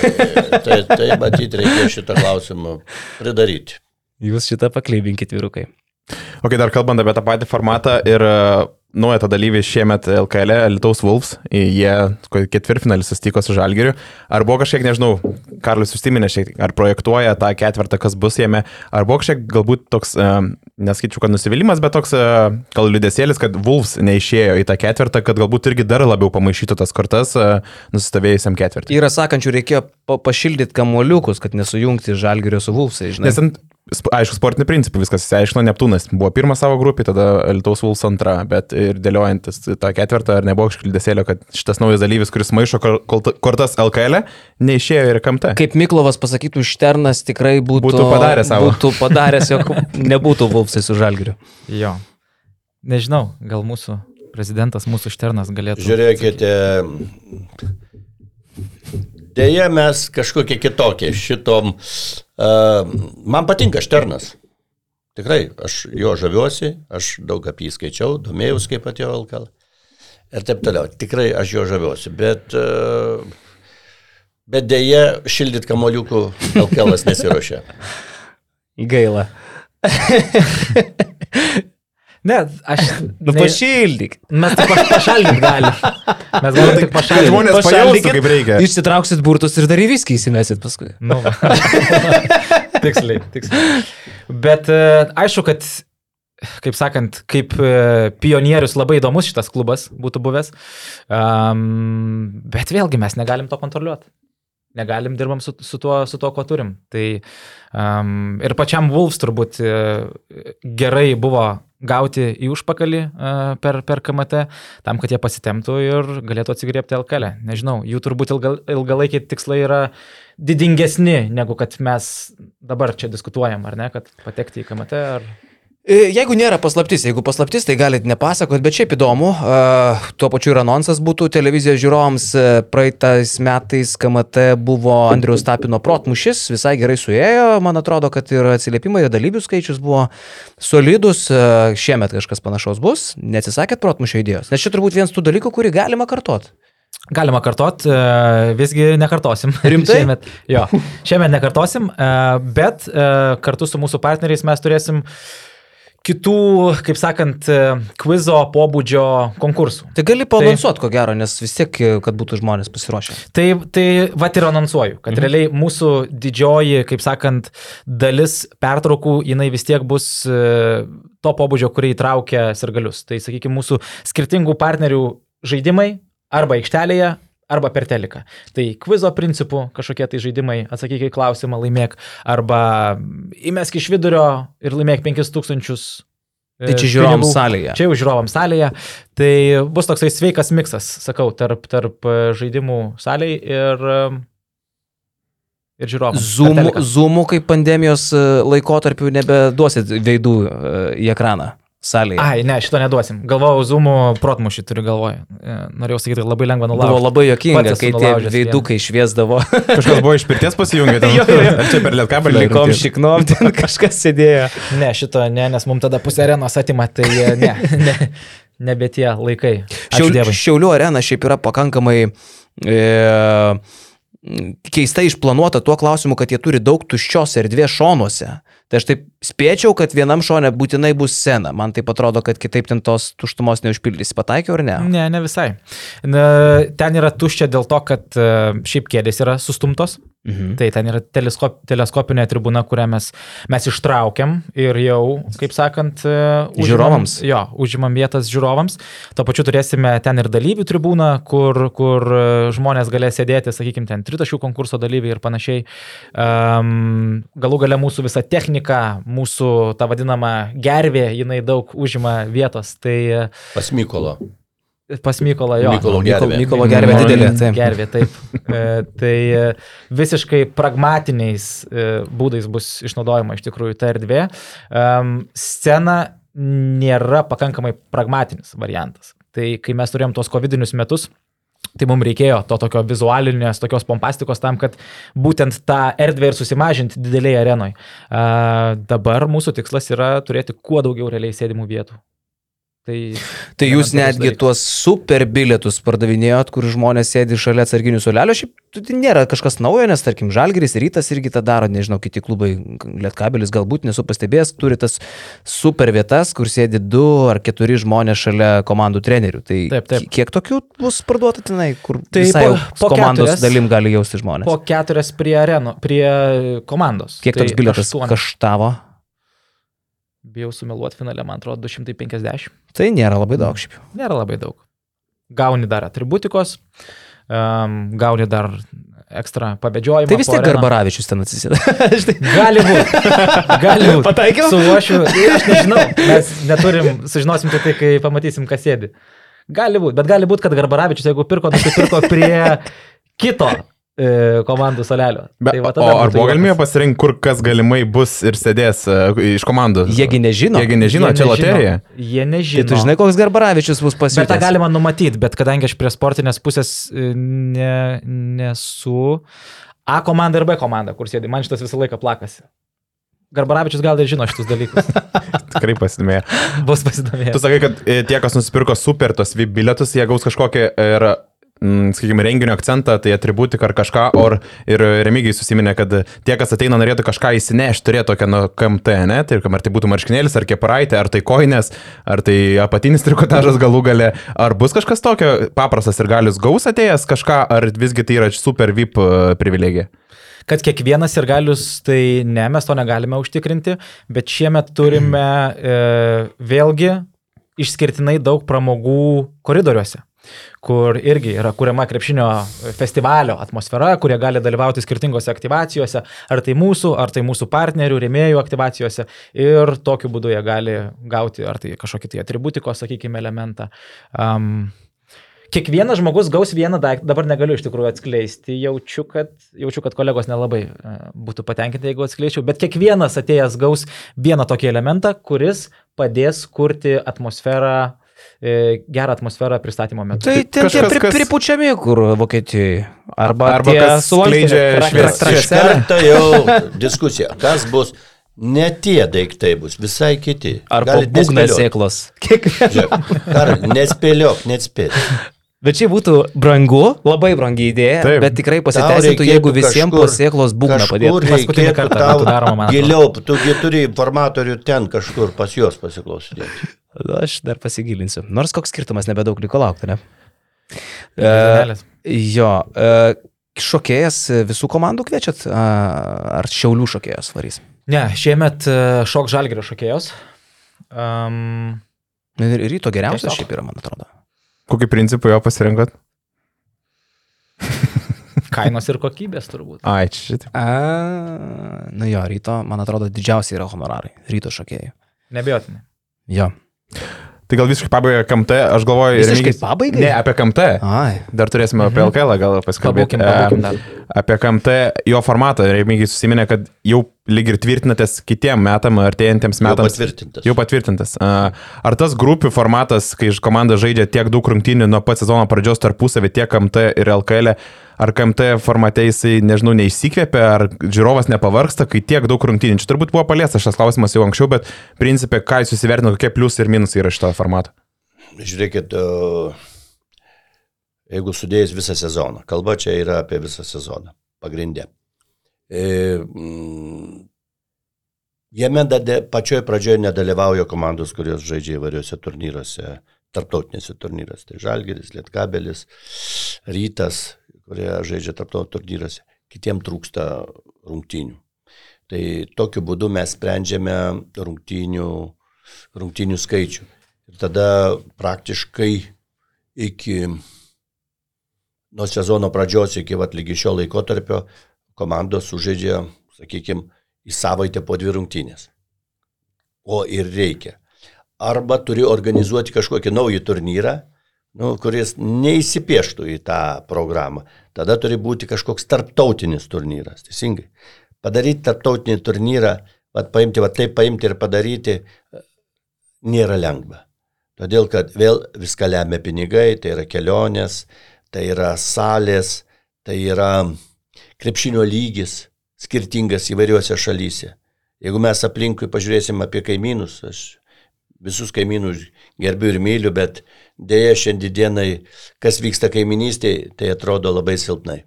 Tai, tai matyti reikia šitą klausimą pridaryti. Jūs šitą pakleibinkit vyrukai. Ok, dar kalbant apie tą patį formatą ir uh, naują tą dalyvį šiemet LKL, Lietuvos Wolves, jie ketvirtfinalį susitiko su Žalgiriu. Ar buvo kažkiek, nežinau, Karlis užsiminė šiek ar projektuoja tą ketvirtą, kas bus jame, ar buvo kažkiek galbūt toks, uh, neskaičiu, kad nusivylimas, bet toks uh, gal liudesėlis, kad Wolves neišėjo į tą ketvirtą, kad galbūt irgi dar labiau pamaišytų tas kortas uh, nusistovėjusiam ketvirtį. Yra sakančių, reikėjo pa pašildyti kamuoliukus, kad nesujungti žalgerio su vulsai, žinai. Nes ant, aišku, sportinių principų viskas įsiaiškino, Neptūnas buvo pirmas savo grupė, tada Lietuvos Vuls antra, bet ir dėliojantis tą ketvirtą, ar nebuvo iškildėsėlio, kad šitas naujas dalyvis, kuris maišo kortas LKL, neišėjo ir kamte. Kaip Miklovas pasakytų, Šternas tikrai būtų, Būtų padaręs savo. Būtų padaręs, jog nebūtų vulsai su žalgeriu. Jo. Nežinau, gal mūsų prezidentas, mūsų šternas galėtų. Žiūrėkite, dėja mes kažkokie kitokie šitom. Uh, man patinka Šternas. Tikrai, aš jo žaviuosi, aš daug apie jį skaičiau, domėjausi kaip atėjo Alkal. Ir taip toliau. Tikrai aš jo žaviuosi, bet, uh, bet dėja šildyti kamoliukų Alkalas nesiuošia. Gaila. Ne, aš. Nu, ne- pašildyk. Mes tik paš- pašaldyti galim. Mes galim tik Kad pašaldyti. žmonės pajaustų, kaip reikia. Išsitrauksit burtus ir dar į viską įsimesit paskui. Nu, tiksliai, tiksliai. Bet e, aišku, kad, kaip sakant, kaip e, pionierius labai įdomus šitas klubas būtų buvęs. Um, bet vėlgi mes negalim to kontroliuoti. Negalim dirbam su, su, tuo, su tuo, ko turim. Tai um, ir pačiam Wolves turbūt e, gerai buvo gauti į užpakalį uh, per, per KMT, tam, kad jie pasitemtų ir galėtų atsigriepti LKL. Nežinau, jų turbūt ilga, ilgalaikiai tikslai yra didingesni, negu kad mes dabar čia diskutuojam, ar ne, kad patekti į KMT. Ar... E, Jeigu nėra paslaptis, jeigu paslaptis, tai galite nepasakot, bet šiaip įdomu, uh, tuo pačiu ir anonsas būtų televizijos žiūrovams, uh, praeitais metais KMT buvo Andriaus Tapino protmušis, visai gerai suėjo, man atrodo, kad ir atsiliepimai, ir dalyvių skaičius buvo solidus, uh, šiemet kažkas panašaus bus, neatsisakėt protmušio idėjos, nes čia turbūt vienas tų dalykų, kurį galima kartot. Galima kartot, e, visgi nekartosim. Rimtai? šiemet, jo, šiemet nekartosim, e, bet e, kartu su mūsų partneriais mes turėsim kitų, kaip sakant, e, kvizo pobūdžio konkursų. Tai gali paanonsuoti, ko gero, nes vis tiek, e, kad būtų žmonės pasiruošę. Tai, tai va ir anonsuoju, kad mhm. realiai mūsų didžioji, kaip sakant, dalis pertraukų, jinai vis tiek bus e, to pobūdžio, kurie įtraukia sirgalius. Tai, sakykime, mūsų skirtingų partnerių žaidimai arba aikštelėje, arba per teliką. Tai kvizo principų kažkokie tai žaidimai, atsakyk į klausimą, laimėk, arba įmesk iš vidurio ir laimėk 5000. e, Tai čia žiūrovams pinigų. salėje. Čia jau žiūrovams salėje. Tai bus toksai sveikas miksas, sakau, tarp, tarp e, žaidimų salėje ir, e, ir žiūrovams. per Zoomų, zoomų kaip pandemijos e, laikotarpiu nebeduosit veidų e, į ekraną salėje. Ai, ne, šito neduosim. Galvojau, zoomų protmušį turiu galvoje. E, Norėjau sakyti, kad labai lengva Buvo nulaužti. labai jokinga, kai tie veidukai šviesdavo. Kažkas buvo iš pirties pasijungę, ten, Jo, jo, jo. ar čia per lietkabelį. Likom šiknom, ten kažkas sėdėjo. Ne, šito ne, nes mums tada pusę arenos atima, tai e, ne, ne, nebe tie laikai. Šiaul. Šiaulių arena šiaip yra pakankamai e, keistai išplanuota tuo klausimu, kad jie turi daug tuščios erdvės šonuose. Tai aš taip spėčiau, kad vienam šone būtinai bus scena. Man taip atrodo, kad kitaip ten tos tuštumos neužpildys. Pataikiau ar ne? Ne, ne visai. Na, ten yra tuščia dėl to, kad e, šiaip kėdės yra sustumtos Mhm. Tai ten yra teleskop, teleskopinė tribūna, kurią mes, mes ištraukiam ir jau, kaip sakant, e, užimam- Žiūrovams. Jo, užimam vietas žiūrovams. Tuo pačiu turėsime ten ir dalyvių tribūną, kur, kur e, žmonės galės sėdėti, sakykime, ten tritaškių konkurso dalyviai ir panašiai. Um, galų gale mūsų visa technika, mūsų ta vadinama gervė, jinai daug užima vietos. Tai e, Pas Mykolo. Pas Mykolą jo. Mykolo gervė. Mykolo gervė didelė. Taip. Gervė, taip. E, tai e, visiškai pragmatiniais e, būdais bus išnaudojama iš tikrųjų ta erdvė. Em, Scena nėra pakankamai pragmatinis variantas. Tai kai mes turėjom tuos covidinius metus, Tai mums reikėjo to tokio vizualinės, tokios pompastikos tam, kad būtent tą erdvę ir susimažinti didelėje arenoje. Dabar mūsų tikslas yra turėti kuo daugiau realiai sėdimų vietų. Tai, Tai jūs netgi dalykas. tuos super bilietus pardavinėjot, kur žmonės sėdi šalia atsarginių solelio. Šiaip tai nėra kažkas naujo, nes tarkim Žalgiris, Rytas irgi tą daro, nežinau, kiti klubai, Lietkabelis galbūt nesu pastebėjęs, turi tas super vietas, kur sėdi du ar keturi žmonės šalia komandų trenerių. Tai Taip, taip. ki- kiek tokių bus parduota tenai, kur Tai po- po, komandos keturias- dalim gali jausti žmonės? po keturias prie areno, prie komandos. Kiek Tai toks bilietas aštuonios. kaštavo? Bijau sumeluoti finale, man atrodo, 250. Tai nėra labai daug šiaip. Nėra labai daug. Gauni dar atributikos, um, gauni dar ekstra pabėdžiojimą. Tai vis tiek. Garbaravičius ten atsisėda. Gali būti. Gali būti. Pataikiau? Su uošiu, aš nežinau, mes neturim, sužinosim tik tai, kai pamatysim, kas sėdi. Gali būti, bet gali būti, kad Garbaravičius, jeigu pirko, nusipirko prie kito komandų salelio. Be, va o ar buvo galimybė pasirinkti, kur kas galimai bus ir sėdės e, iš komandų? Jiegi nežino. Jiegi nežino, Jie čia loterija. Jie Tai nežino. tu žinai, koks Garbaravičius bus Bet tą pasiūlytas. galima numatyti, bet kadangi aš prie sportinės pusės e, ne, nesu A komanda ir B komanda, kur sėdi, man šitas visą laiką plakasi. Garbaravičius gal ir žino šitus dalykus. Tikrai pasidimėjo. Bus pasidomėjęs. Tu sakai, kad e, tie, kas nusipirko super tos VIP bilietus, jie gaus kažkokį ir, mm, sakykime, renginio akcentą, tai atributiką ar kažką, or ir remigiai susiminė, kad tie, kas ateina, norėtų kažką įsinešti, turėtų tokią nuo KMT, ne, tai ar tai būtų marškinėlis, ar kepuraitė, ar tai koinės, ar tai apatinis trikotažas galų gale, ar bus kažkas tokio paprastas ir galius gaus atėjęs kažką, ar visgi tai yra super VIP e, privilegija. Kad kiekvienas ir galius, tai ne, mes to negalime užtikrinti, bet šiemet turime e, vėlgi išskirtinai daug pramogų koridoriuose kur irgi yra kuriama krepšinio festivalio atmosfera, kurie gali dalyvauti skirtingose aktivacijose, ar tai mūsų, ar tai mūsų partnerių, rėmėjų aktivacijose ir tokiu būdu jie gali gauti ar tai kažkokį tai atributikos, sakykime, elementą. Um, Kiekvienas žmogus gaus vieną daiktą, dabar negaliu iš tikrųjų atskleisti, jaučiu, kad, jaučiu, kad kolegos nelabai e, būtų patenkinti, jeigu atskleisčiau, bet kiekvienas atėjęs gaus vieną tokį elementą, kuris padės kurti atmosferą, gerą atmosferą pristatymo metu. Tai ten Kažkas, tie pri, kas- pripučiami, kur Vokietijoje. Arba, Arba tie kas su Wolfgang- skleidžia tra- švies- tra- Iš trašelę. karto jau diskusija. Kas bus? Ne tie daiktai bus, visai kiti. Būgnas nespėliot. sėklos. Žiūrėk, Karol, Nespėliok, nespėt. Bet čia būtų brangu, labai brangi idėja, Taip. bet tikrai pasiteisintų, jeigu visiems būgną Kažkur padėtų. Paskutinį kartą tau daroma, man. Giliau, tugi turi informatorių ten kažkur pas juos pasiklausyti. Aš dar pasigilinsiu. Nors koks skirtumas, nebedaug liko laukti, ne? E, Žinelės. jo, e, šokėjas visų komandų kviečiat, a, ar šiaulių šokėjas varys? Ne, šiemet e, šok žalgerio šokėjos. Um, Ir ryto geriausias šiaip yra, man atrodo. Kokį principą jo pasirinkot? kainos ir kokybės turbūt. Ai, čia šitą. A, nu jo, ryto, man atrodo, didžiausiai yra honorarai. Ryto šokėjai. Nebejotinai. Jo. Tai gal visiškai pabaiga KMT, aš galvoju, Visiškai Remigijus- pabaigai? Ne, apie KMT. Ai. Dar turėsime apie LKL gal pasikalbėti. Pabūkim, pabūkim dar. E, Apie KMT, jo formatą, Remigiai susiminė, kad jau lyg ir tvirtinatės kitiem metam, artėjantiems Jau metams. patvirtintas. Jau patvirtintas. Ar tas grupių formatas, kai komanda žaidžia tiek daug rungtynių nuo pat sezono pradžios tarpusavį, tiek KMT ir LKL, ar KMT formate jisai, nežinau, neišsikvėpia, ar žiūrovas nepavarksta, kai tiek daug rungtynių. Čia turbūt buvo paliestas šis klausimas jau anksčiau, bet principė, ką jūs įsivertino, kokie pliusai ir minusai yra šito formato. Žiūrėkit, jeigu sudėjus visą sezoną, kalba čia yra apie visą sezoną, pagrindė. E, mm, jame dade, pačioj pradžioje nedalyvauja komandos, kurios žaidžia įvairiuose turnyruose, tarptautinėse turnyruose. Tai Žalgeris, Lietkabelis, Rytas, kurie žaidžia tarptautiniuose turnyruose. kitiem trūksta rungtynių. Tai tokiu būdu mes sprendžiame rungtynių, rungtynių skaičių. Ir tada praktiškai iki nuo sezono pradžios iki vat, lygi šio laikotarpio komandos sužaidžia, sakykime, į savaitę po dvi rungtynės. O ir reikia. Arba turi organizuoti kažkokį naują turnyrą, nu, kuris neįsipieštų į tą programą. Tada turi būti kažkoks tarptautinis turnyras, teisingai. Padaryti tarptautinį turnyrą, vat, paimti, vat, taip paimti ir padaryti, nėra lengva. Todėl, kad vėl viską lemia pinigai, tai yra kelionės, tai yra salės, tai yra krepšinio lygis skirtingas įvairiuose šalyse. Jeigu mes aplinkui pažiūrėsim apie kaimynus, aš visus kaimynus gerbiu ir myliu, bet dėja šiandienai, kas vyksta kaiminystėje, tai atrodo labai silpnai.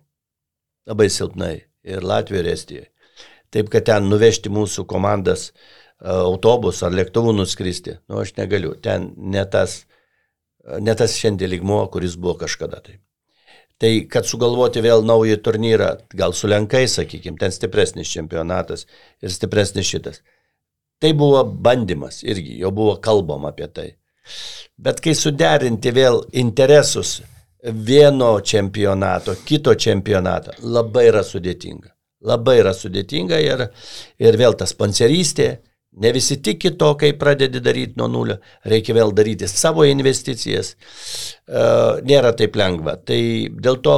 Labai silpnai. Ir Latvijoje, ir Estijoje. Taip, kad ten nuvežti mūsų komandas autobus ar lėktuvų nuskristi, nu aš negaliu. Ten ne tas, ne tas šiandien lygmo, kuris buvo kažkada tai. Tai kad sugalvoti vėl naują turnyrą, gal su Lenkai, sakykime, ten stipresnis čempionatas ir stipresnis šitas. Tai buvo bandymas irgi, jau buvo kalbama apie tai. Bet kai suderinti vėl interesus vieno čempionato, kito čempionato, labai yra sudėtinga. Labai yra sudėtinga ir, ir vėl ta sponsorystė, Ne visi tiki to, kai pradedi daryti nuo nulio, reikia vėl daryti savo investicijas. E, nėra taip lengva. Tai dėl to,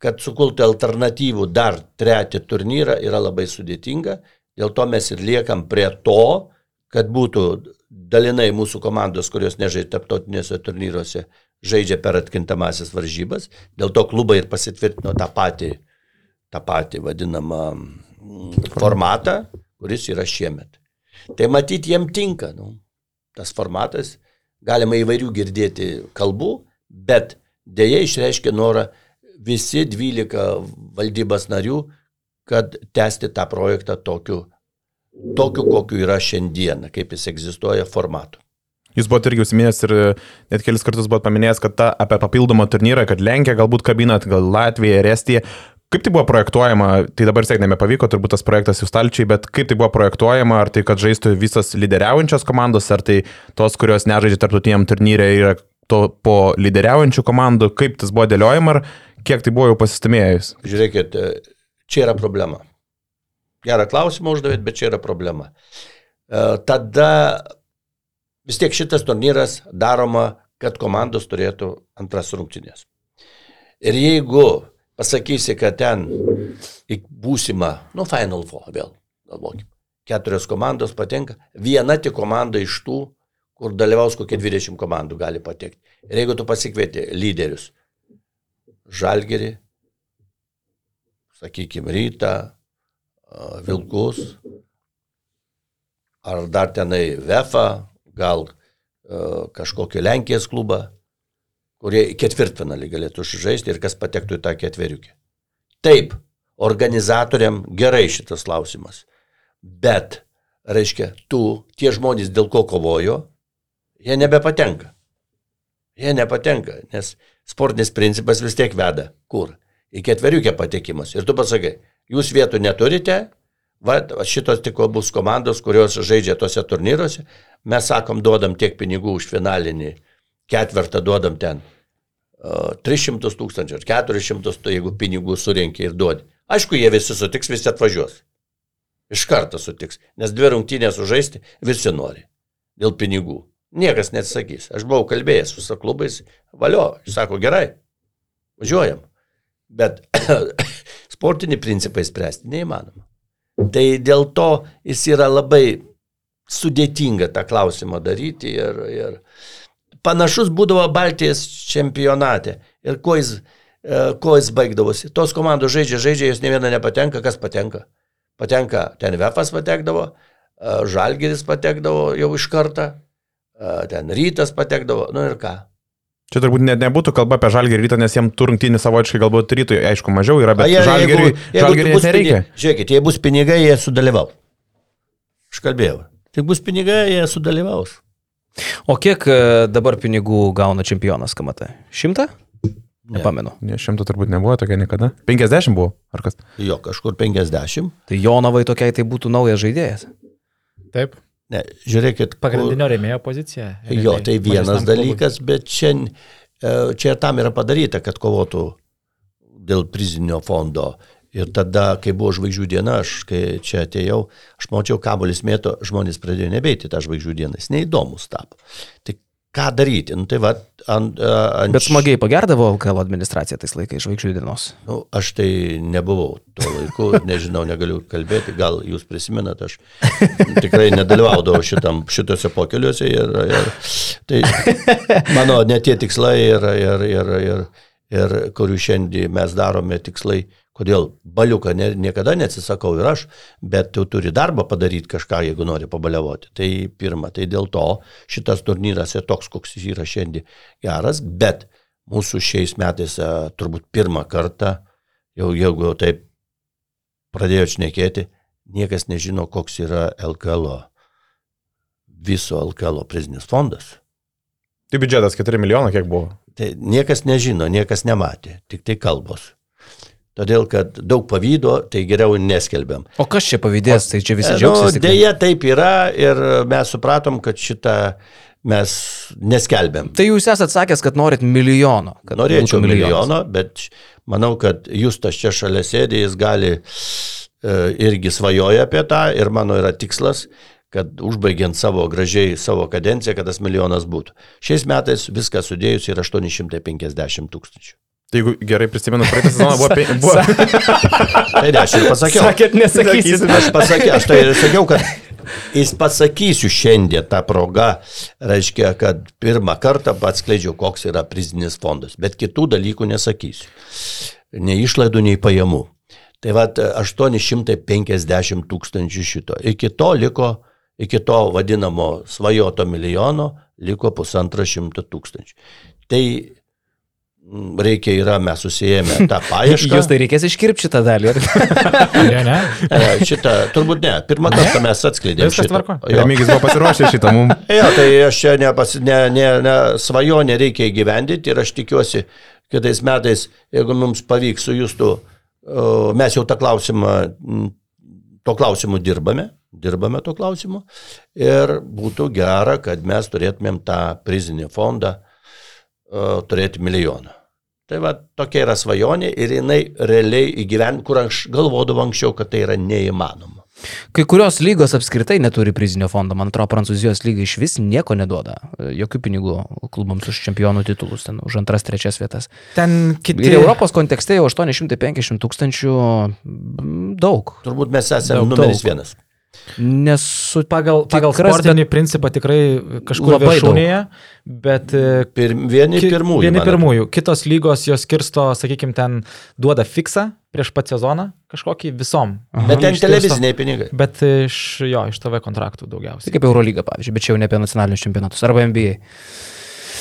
kad sukulti alternatyvų dar trečią turnyrą yra labai sudėtinga. Dėl to mes ir liekam prie to, kad būtų dalinai mūsų komandos, kurios nežaidžia taptautinėse turnyruose, žaidžia per atkintamasias varžybas. Dėl to klubai ir pasitvirtino tą patį, tą patį vadinamą mm, formatą, kuris yra šiemet. Tai matyti jiem tinka. Nu, tas formatas, galima įvairių girdėti kalbų, bet dėja išreiškia norą visi 12 valdybos narių, kad tęsti tą projektą tokiu, tokiu kokiu yra šiandien, kaip jis egzistuoja formatu. Jūs buvote irgi užsiminęs ir net kelis kartus buvote paminėjęs, kad ta, apie papildomą turnyrą, kad Lenkija galbūt kabinat, gal Latvija ir Estija. Kaip tai buvo projektuojama, tai dabar sėk nebepavyko, turbūt tas projektas jau stalčiai, bet kaip tai buvo projektuojama, ar tai, kad žaistų visas lyderiaujančios komandos, ar tai tos, kurios nežaidžia tarptautiniam turnyrė, yra to po lyderiaujančių komandų, kaip tas buvo dėliojama, ar kiek tai buvo jau pasistumėjus? Žiūrėkit, čia yra problema. Gerą klausimą uždavėt, bet čia yra problema. E, tada vis tiek šitas turnyras daroma, kad komandos turėtų antras rungtynės. Ir jeigu pasakysi, kad ten į būsimą, nu, Final Four vėl, galvokim, keturios komandos patenka, viena tik komanda iš tų, kur dalyvaus kokie 20 komandų gali patekti. Ir jeigu tu pasikvieti lyderius, Žalgerį, sakykime, Rytą, Vilkus, ar dar tenai Vefa, gal kažkokį Lenkijos klubą, kurie ketvirtfinalį galėtų žaisti ir kas patektų į tą ketveriukę. Taip, organizatoriam gerai šitas klausimas. Bet, reiškia, tu, tie žmonės, dėl ko kovojo, jie nebepatenka. Jie nepatenka, nes sportinis principas vis tiek veda. Kur? Į ketveriukę patekimas. Ir tu pasakai, jūs vietų neturite, va, šitos tik bus komandos, kurios žaidžia tose turnyruose, mes sakom, duodam tiek pinigų už finalinį ketvirtą, duodam ten 300 tūkstančių ar 400, tai jeigu pinigų surinkė ir duodi. Aišku, jie visi sutiks, visi atvažiuos. Iš karto sutiks, nes dvi rungtynės sužaisti visi nori. Dėl pinigų. Niekas neatsakys. Aš buvau kalbėjęs su klubais, valio, jis sako gerai, važiuojam. Bet sportinį principą įspręsti neįmanoma. Tai dėl to jis yra labai sudėtinga tą klausimą daryti ir, ir, panašus būdavo Baltijos čempionate. Ir kuo jis, e, kuo jis baigdavosi. Tos komandos žaidžia, žaidžia, jos ne viena nepatenka, kas patenka. Patenka, ten Vefas patekdavo, e, Žalgeris patekdavo jau iš karto, e, ten Rytas patekdavo, nu ir ką. Čia turbūt net nebūtų kalba apie žalgerį rytą, nes jiem turrungtinį savotiškai galbūt rytui, aišku, mažiau yra, bet žalgerį nereikia. Žiūrėkit, jei bus pinigai, jie sudalyvau. Aš kalbėjau. Tik bus pinigai, jie sudalyvaus. O kiek e, dabar pinigų gauna čempionas KMT? Šimtą? Nepamenu. Ne, šimto turbūt nebuvo tokia niekada. 50 buvo, ar kas? Jo, kažkur 50. Tai Jonovai tokiai tai būtų naujas žaidėjas. Taip. Ne, žiūrėkit. kur- Pagrindinio rėmėjo pozicija. Jo, realiai, tai vienas mažesniam klubui. dalykas, bet čia, e, čia tam yra padaryta, kad kovotų dėl prizinio fondo. Ir tada, kai buvo žvaigždžių diena, aš kai čia atėjau, aš mačiau kabolis mėto, žmonės pradėjo nebeiti tą žvaigždžių dieną, jis neįdomus tapo. Tai ką daryti? Nu, tai va, ant, ant, Bet smagiai pagerdavo LKL administracija tais laikais žvaigždžių dienos. Nu, aš tai nebuvau tuo laiku, nežinau, negaliu kalbėti, gal jūs prisimenat, aš tikrai nedalyvaudavau šitam, šitose pokeliuose ir, ir tai mano ne tie tikslai ir, ir, ir, ir, ir kurių šiandien mes darome tikslai, kodėl baliuką ne, niekada neatsisakau ir aš, bet tu turi darbą padaryti kažką, jeigu nori pabaliavoti. Tai pirma, tai dėl to šitas turnyras yra toks, koks jis yra šiandien geras, bet mūsų šiais metais a, turbūt pirmą kartą, jau jeigu jau taip pradėjo šnekėti, niekas nežino, koks yra LKL, viso LKL prizinis fondas. Tai biudžetas 4 milijonų kiek buvo. Tai niekas nežino, niekas nematė, tik tai kalbos. Todėl, kad daug pavydo, tai geriau neskelbiam. O kas čia pavydės, tai čia visi Nu, džiaugsis. tik- dėja, taip yra ir mes supratom, kad šitą mes neskelbiam. Tai jūs esate sakęs, kad norit milijono. Kad Norėčiau milijono, bet manau, kad Justas čia šalia sėdė, jis gali e, irgi svajoja apie tą ir mano yra tikslas, kad užbaigiant savo gražiai savo kadenciją, kad tas milijonas būtų. Šiais metais viską sudėjus yra 850 tūkstančių. Tai jeigu gerai prisimenu, praeitą sezoną buvo... pe- buvo Tai ne, aš ir pasakiau. Sakėt, nesakysit. Aš, pasakiau, aš tai ir sakiau, kad jis pasakysiu šiandien tą progą, reiškia, kad pirmą kartą atskleidžiau, koks yra prizinis fondas, bet kitų dalykų nesakysiu. Nei išlaidų, nei pajamų. Tai va 850 tūkstančių šito. Iki to liko, iki to vadinamo svajoto milijono liko pusantro šimto tūkstančių. Tai mm, reikia yra, mes susijėmę tą paiešką. Jūs tai reikės iškirpti šitą dalį. Ne, ne. E, Šitą, turbūt ne. Pirmą kartą mes atskleidėme Viskas. Jo. Remigis buvo pasiruošęs šitą mums. jo, tai aš čia nepas, ne, ne, ne, svajonę reikia įgyvendinti ir aš tikiuosi, kitais metais, jeigu mums pavyks su jūsų, mes jau tą klausimą, to klausimu dirbame, dirbame to klausimu ir būtų gera, kad mes turėtumėm tą prizinį fondą o, turėti milijoną. Tai va tokia yra svajonė ir jinai realiai įgyvent, kur aš galvodavau anksčiau, kad tai yra neįmanoma. Kai kurios lygos apskritai neturi prizinio fondo. Man atrodo, Prancūzijos lyga iš vis nieko neduoda. Jokių pinigų klubams už čempionų titulus, ten už antras, trečias vietas. Ten kiti. Ir Europos kontekste jau 850 tūkstančių daug. Turbūt mes esame Daug, numeris daug. vienas. Nesu Pagal, pagal sportinį principą tikrai kažkur Labai viršūnėje, bet e, Pir, vieni ki- pirmųjų. Vieni pirmųjų. Kitos lygos jos skirsto, sakykime, ten duoda fiksą prieš pat sezoną kažkokį visom. atrodo. Bet ten televiziniai pinigai. Bet iš jo, iš TV kontraktų daugiausiai. kaip Eurolyga, pavyzdžiui, bet čia jau ne apie nacionalinius čempionatus arba NBA.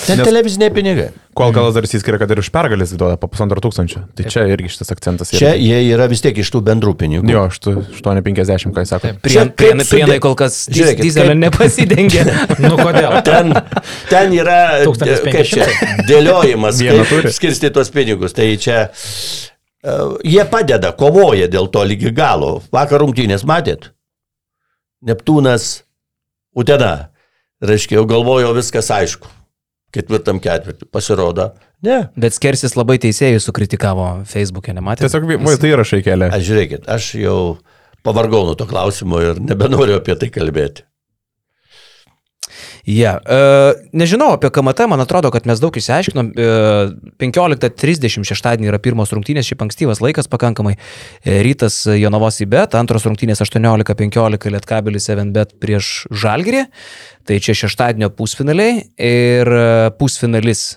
Ten Nes- televiziniai pinigai. Kol galas dar įskiria, kad ir už pergalės duoda po pusantro tūkstančio. Tai čia irgi šitas akcentas. yra. Čia jie yra vis tiek iš tų bendrų pinigų. Jo, aš tu 850, ką jis sako. Prien, prienai, prienai kol kas Žiūrėkit, dizelio kaip- nepasidengia. Nu kodėl? Ten, ten yra 1500. kaip čia, dėliojimas, kaip skirsti tuos pinigus. Tai čia uh, jie padeda, kovoja dėl to lygi galo. Vakar rungtynės matėt? Neptūnas, Utena. Reiškia, jau galvojo viskas aišku. Ketvirtam ketvirtį pasirodo. Ne. Bet Skersis labai teisėjų sukritikavo Facebook'e, nematėte? Tiesiog vai tai įrašai kelia. Aš žiūrėkit, aš jau pavargau nuo to klausimo ir nebenoriu apie tai kalbėti. Ja. Uh, nežinau apie KMT, man atrodo, kad mes daug išsiaiškinom. Uh, 15.30 šeštadienį yra pirmos rungtynės, šiaip ankstyvas laikas pakankamai. E, Rytas Jonavos į bet, antros rungtynės 18.15 Lietkabelis 7 bet prieš Žalgirį. Tai čia šeštadienio pusfinaliai ir e, pusfinalis.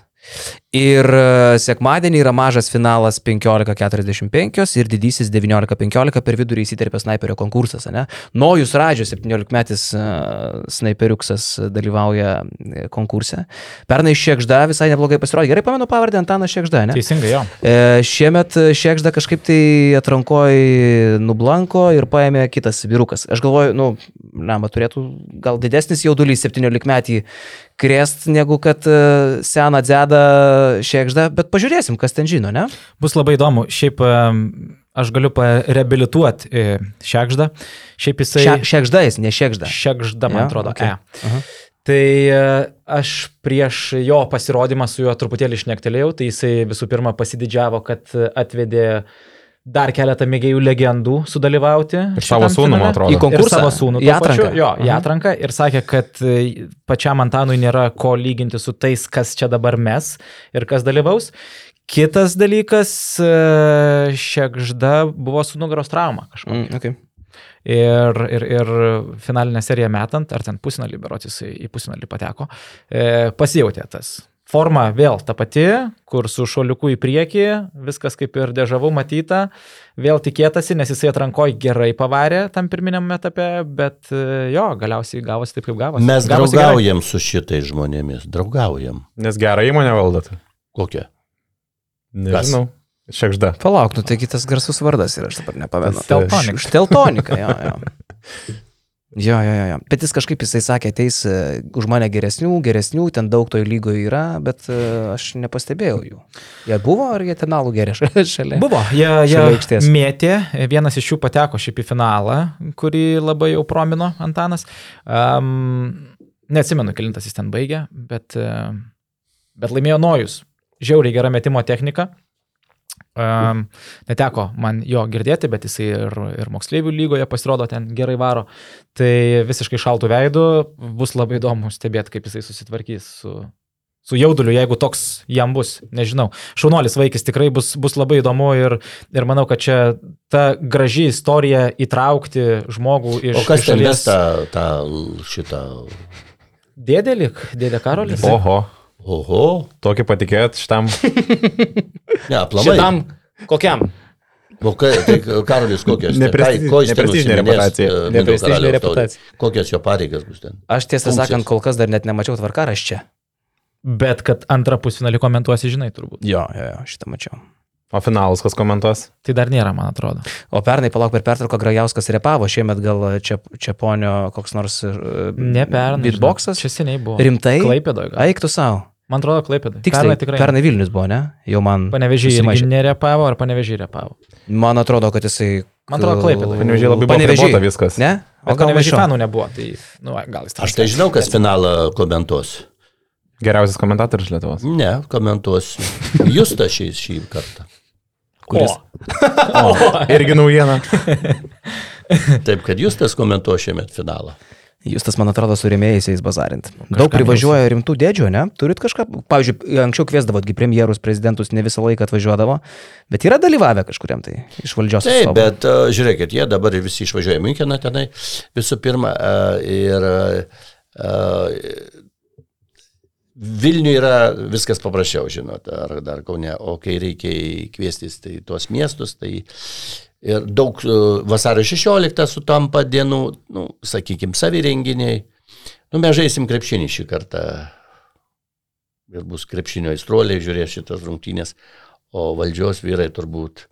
Ir e, sekmadienį yra mažas finalas 15.45 ir didysis 19.15 per vidurį įsiterpė snaiperio konkursas. Ne? Nojus Radžio 17-metis uh, snaiperiuksas dalyvauja e, konkurse. Pernai Šekžda visai neblogai pasirodė. Gerai pamenu pavardę Antaną Šekžda, ne? Teisingai jo. E, šiemet Šekžda kažkaip tai atrankoj nublanko ir paėmė kitas vyrukas. Aš galvoju, nu, lemba, turėtų gal didesnis jaudulys 17 metį krėst, negu kad e, seną dzedą Šekžda, bet pažiūrėsim, kas ten žino, ne? Bus labai įdomu. Šiaip aš galiu pareabilituoti e, Šekždą. Šiaip jisai... Še, šekžda jis, ne šekžda. Šekžda, man Jo, atrodo. okei. E. Aha. Tai e, aš prieš jo pasirodymą su juo truputėlį išnektelėjau, tai jisai visų pirma pasididžiavo, kad atvedė dar keletą mėgėjų legendų sudalyvauti. Ir savo sūnų, man atrodo. Į konkursą? Ir savo sūnų. Į tuo pačiu. atranką? Jo, į Aha. atranką. Ir sakė, kad e, pačiam Antanui nėra ko lyginti su tais, kas čia dabar mes ir kas dalyvaus. Kitas dalykas, e, Šekžda buvo su nugaros trauma kažkokia. Mm, okay. Ir, ir, ir finalinę seriją metant, ar ten pusinalį berotis į pusinalį pateko, e, pasijautė tas. Forma vėl ta pati, kur su šoliuku į priekį, viskas kaip ir dėžavau matyta, vėl tikėtasi, nes jisai atrankoje gerai pavarė tam pirminiam etape, bet e, jo, galiausiai gavosi taip, kaip gavosi. Mes gavosi gerai. draugaujam su šitais žmonėmis, draugaujam. Nes gerą įmonę valdot. Kokia? Nežinau. Šekžda. Palauk, nu taigi tas garsus vardas ir aš dabar nepamenu. Tas, Teltonik. Šteltonika, jo, jo. Jo, jo, jo. Bet jis kažkaip, jisai sakė, ateis e, už mane geresnių, geresnių, ten daug toj lygoje yra, bet e, aš nepastebėjau jų. Jie buvo ar jie ten alų geria šalia? Buvo, jie, jie mėtė, vienas iš jų pateko šiaip į finalą, kurį labai jau promino Antanas. Um, neatsimenu, kilintas jis ten baigė, bet, e, bet laimėjo Nojus. Žiauriai gera metimo technika. Um, neteko man jo girdėti, bet jisai ir, ir moksleivių lygoje pasirodo ten gerai varo. Tai visiškai šaltų veidų bus labai įdomu stebėti, kaip jisai susitvarkys su, su jauduliu, jeigu toks jam bus, nežinau. Šaunuolis vaikis tikrai bus, bus labai įdomu ir, ir manau, kad čia ta graži istorija įtraukti žmogų iš, O kas iš ten šalies. ves tą, tą šitą... Dėdė lik, dėdė Karolis. Oho. Oho, Tokį patikėt šitam. ne, aplamai. Šitam, kokiam? O kai, tai Karolis kokios? Nepresti- Ko jis ten neprestižinė reputacija. e, Neprestižinė reputacija. Kokios jo pareigas bus ten? Aš tiesą Funkcijas. sakant, kol kas dar net nemačiau tvarkaraščio. Bet kad antrą pusfinalį komentuosi, žinai, turbūt. Jo, jo, jo, šitą mačiau. O finalus kas komentuos? Tai dar nėra, man atrodo. O pernai, palauk, per pertrauką Grajauskas repavo, šiemet gal čia, čia ponio koks nors e, Ne pernai. Beatboxas? žinok, Čia seniai buvo. Rimtai? Klaipėdoje. Eik tu savo. Man atrodo, Klaipėdoje. Tiksliai, Pernai tikrai. pernai Vilnius buvo, ne? Jau man. Irgi nerepavo, ar panevežiai repavo? Man atrodo, kad jisai. Man atrodo, Klaipėdoje. Panevėžyje labai apribota viskas. Ne? O gal panevežiai maišau? fanų nebuvo, tai, nu, gal jis Aš tai žinau, kas finalą komentuos. Geriausias komentatorius Lietuvos. Ne, komentuosiu. Justas šį, šį kartą. Kuris? Irgi naujiena. Taip, kad Justas komentuos šiemet finalą. Jūs tas, man atrodo, su rėmėjais bazarint. Daug privažiuoja rimtų dėdžių, ne? Turit kažką? Pavyzdžiui, anksčiau kviesdavotgi premjerus, prezidentus, ne visą laiką atvažiuodavo, bet yra dalyvavę kažkuriam tai iš valdžios. Taip, atstovų. bet uh, žiūrėkit, jie dabar visi išvažiuoja Müncheną tenai visų pirma uh, ir uh, Vilniui yra viskas paprasčiau, žinot, ar dar kaune, o kai reikia kviestis tai tuos miestus, tai ir daug uh, vasario 16 sutampa dienų, nu, sakykime, savirenginiai. Nu, mes žaisim krepšinį šį kartą. Ir bus krepšinio aistruoliai, žiūrės šitas rungtynės, o valdžios vyrai turbūt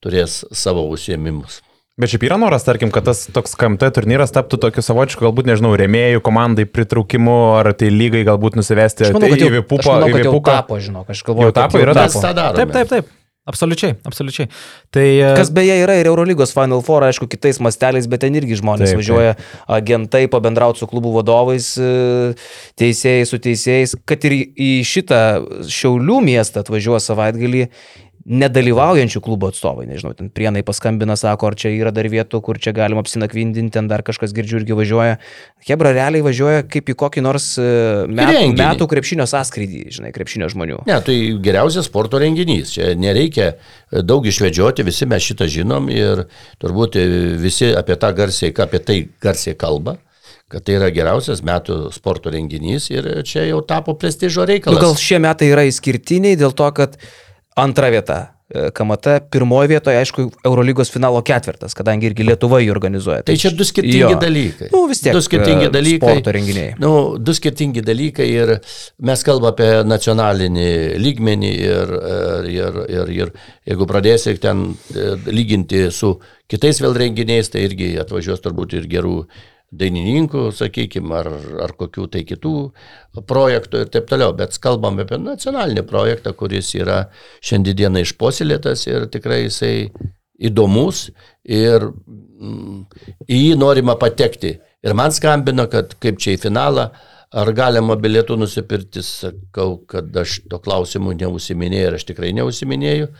turės savo užsiemimus. Bet šiaip yra noras, tarkim, kad tas toks KMT turnyras taptų tokiu savočiu, galbūt, nežinau, remėjų komandai pritraukimu, ar tai lygai galbūt nusivesti manau, į jau, aš Vipupą. manau, kad jau Vipuką. tapo, žinok, aš galvoju, Jau tapo, yra darome. Taip, taip, taip. Absoliučiai, absoliučiai. Tai e, Kas beje yra ir Eurolygos Final Four, aišku, kitais masteliais, bet ten irgi žmonės Taip, taip, važiuoja agentai pabendrauti su klubų vadovais, e, teisėjais, su teisėjais, kad ir į- į šitą Šiaulių miestą atvažiuoja savaitgalį nedalyvaujančių klubo atstovai, nežinau, ten prienai paskambina, sako, ar čia yra dar vietų, kur čia galima apsinakvindinti, ten dar kažkas girdžiu irgi važiuoja. Hebra realiai važiuoja kaip į kokį nors e, metų, renginį. metų krepšinio sąskrydį, žinai, krepšinio žmonių. Ne, tai geriausias sporto renginys. Čia nereikia daug išvedžioti, visi mes šitą žinom ir turbūt visi apie tą garsiai, apie tai garsiai kalba kad tai yra geriausias metų sporto renginys ir čia jau tapo prestižo Nu, reikalas. gal šie metai yra išskirtiniai dėl to, kad antra vieta e, KMT, pirmoji vietoje, aišku, Eurolygos finalo ketvirtas, kadangi irgi Lietuva jį organizuoja. Tai čia du skirtingi jo. dalykai. Nu, vis tiek. Du skirtingi e, dalykai. Sporto renginiai. Nu, du skirtingi dalykai ir mes kalbame apie nacionalinį lygmenį ir, ir, ir, ir, ir jeigu pradėsi ten e, lyginti su kitais vėl renginiais, tai irgi atvažiuos turbūt ir gerų dainininkų, sakykime, ar, ar kokių tai kitų projektų ir taip toliau, bet kalbam apie nacionalinį projektą, kuris yra šiandieną išposilėtas ir tikrai jisai įdomus ir mm, į jį norima patekti. Ir man skambino, kad kaip čia į finalą, ar galima bilietų nusipirkti, sakau, kad aš to klausimu neusiminėjau ir aš tikrai neusiminėjau.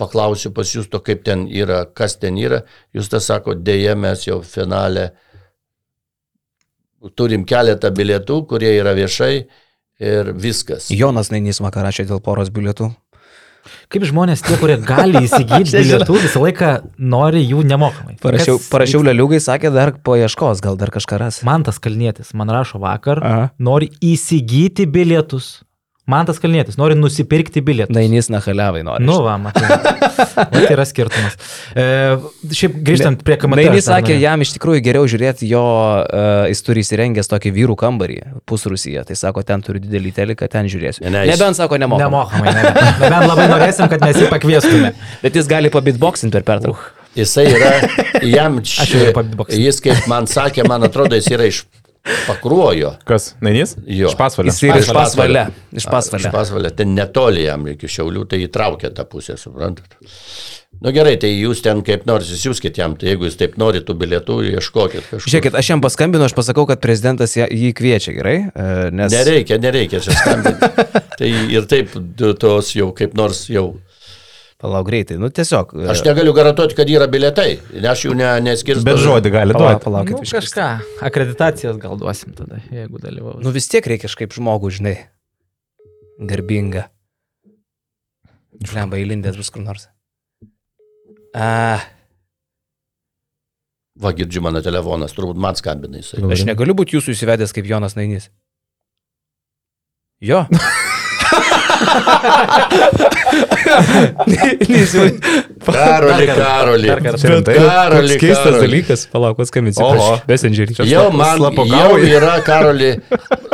Paklausiu pas jūs to, kaip ten yra, kas ten yra. Jūs tas sako, dėja mes jau finale turim keletą bilietų, kurie yra viešai ir viskas. Jonas Nainys vakar rašė dėl poros bilietų. Kaip žmonės, tie, kurie gali įsigyti bilietų, visą laiką nori jų nemokamai. Parašiau, Kas parašiau? Leliugai, sakė, dar paieškos, gal dar kažką ras. Man tas kalnėtis, man rašo vakar, Aha. nori įsigyti bilietus. Man tas kalnėtis, nori nusipirkti bilietus. Nainys Nahaliavai nori. Nu, va, matai. Tai yra skirtumas. E, šiaip grįžtant prie KMT. Nainys sakė, jam iš tikrųjų geriau žiūrėti jo, uh, jis turi įsirengęs tokį vyrų kambarį pusrusyje. Tai sako, ten turi didelį teliką, ten žiūrėsiu. Ne, ne, Nebent sako, nemokamai. Nemokamai, ne. Nebent labai norėsim, kad mes jį pakviestume. Bet jis gali pabitboxinti per pertrauką. Jisai yra, jam Aš ši, jau pabeatboxinau. jis kaip man sakė, man atrodo, jis yra iš pakruojo. Kas, Nainys? Jo. Iš pasvalio. Jis yra iš Pasvalio. Iš pasvalio. Iš pasvalio, ten netoli jam iki šiaulių, tai įtraukė tą pusę, suprantat. Na nu, gerai, tai jūs ten kaip nors įsiūskit jam, tai jeigu jūs taip norite tų bilietų, ieškokit kažko. Žiūrėkit, aš jam paskambinu, aš pasakau, kad prezidentas jį kviečia, gerai? E, Nes... Nereikia, nereikia čia skambinti. tai ir taip du- tos jau kaip nors jau. Palauk greitai, nu tiesiog. e, Aš negaliu garantuoti, kad yra bilietai, nes aš jų ne, neskirsiu. Bet žodį gali Palauk, duoti. palaukit. Nu, kažką, akreditacijas gal duosim tada, jeigu dalyvaus. Nu vis tiek reikia kažkaip žmogų, žinai. Garbinga. Žlemba įlindęs bus kur nors. A, Va, girdžiu mano telefonas, turbūt man skambina jisai. aš negaliu būti jūsų įsivedęs kaip Jonas Nainys. Jo. Karoli, Karoli. Karoli, keistas Karoli. dalykas, palauk, kas skambinsi. Oho. Messengerį. Jau man jau yra, Karoli,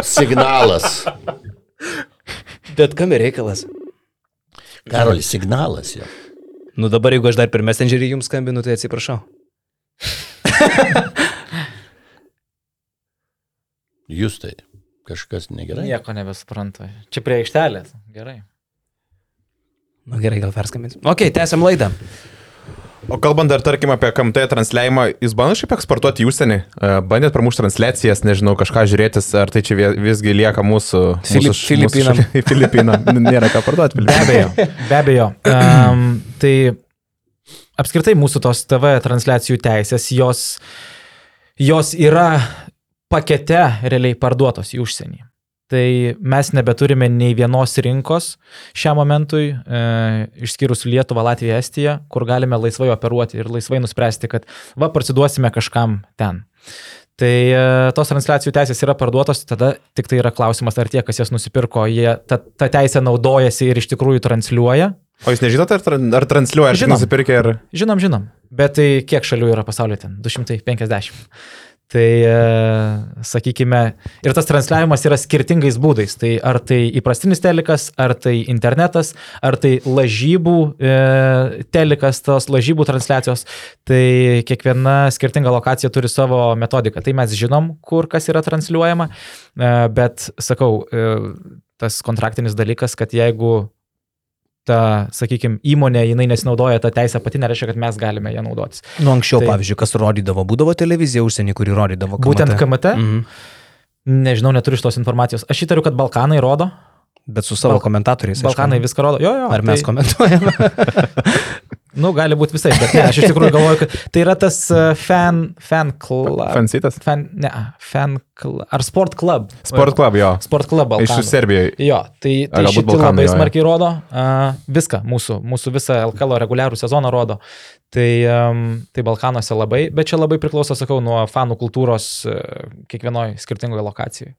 signalas. Bet kam reikalas? Karoli, signalas jau. Nu dabar, jeigu aš dar per Messengerį jums skambinu, tai atsiprašau. Jūs tai kažkas negerai. Nieko nebesuprantu. Čia prie aikštelės. Gerai. Na nu, gerai, gal perskambinsiu. Ok, tęsiam laidą. O kalbant dar, tarkim, apie KMT transliavimą, jūs bandėte šiaip eksportuoti į užsienį? E, Bandėt pramušti transliacijas, nežinau, kažką žiūrėtis, ar tai čia visgi lieka mūsų... Filip- mūsų Filipinam. mūsų Filipinam. Nėra ką parduoti. Be abejo. Be abejo. Um, tai apskritai mūsų tos TV transliacijų teisės, jos, jos yra pakete realiai parduotos į užsienį. Tai mes nebeturime nei vienos rinkos šiam momentui, e, išskyrus Lietuvą, Latviją, Estiją, kur galime laisvai operuoti ir laisvai nuspręsti, kad va, parsiduosime kažkam ten. Tai e, tos transliacijų teisės yra parduotos, tada tik tai yra klausimas, ar tie, kas jas nusipirko, jie tą, tą teisę naudojasi ir iš tikrųjų transliuoja. O jūs nežinote, ar, ar transliuoja, ar Žinom. nusipirkė, ar... Žinom, žinom. Bet tai kiek šalių yra pasaulyje ten? 250. Tai, e, sakykime, ir tas transliavimas yra skirtingais būdais. Tai ar tai įprastinis telikas, ar tai internetas, ar tai lažybų e, telikas, tos lažybų transliacijos. Tai kiekviena skirtinga lokacija turi savo metodiką. Tai mes žinom, kur kas yra transliuojama, e, bet sakau, e, tas kontraktinis dalykas, kad jeigu ta, sakykime, įmonė, jinai nesinaudoja tą teisę pati, nereiškia, kad mes galime ją naudotis. Nu, anksčiau, Tai- pavyzdžiui, kas rodydavo, būdavo televizija užsienį, kuri rodydavo. Būtent KMT, Mhm. nežinau, neturiu šitos informacijos. Aš įtariu, kad Balkanai rodo. Bet su savo Balk- komentatoriais. aišku. Balkanai viską rodo. Jo, jo. Ar mes tai, komentuojame? Nu, gali būti visai, bet ne, aš iš tikrųjų galvoju, kad tai yra tas uh, fan, fan club. Fansitas? Fan, ne, fan club. Ar sport club? Sport Club, jo. Sport club Iš Balkanų. Serbijoje. Jo, tai, tai šitie Balkanai, labai jo, jo. smarkiai rodo uh, viską, mūsų, mūsų visą LKL reguliarų sezoną rodo. Tai, um, tai Balkanuose labai, bet čia labai priklauso, sakau, nuo fanų kultūros uh, kiekvienoje skirtingoje lokacijoje.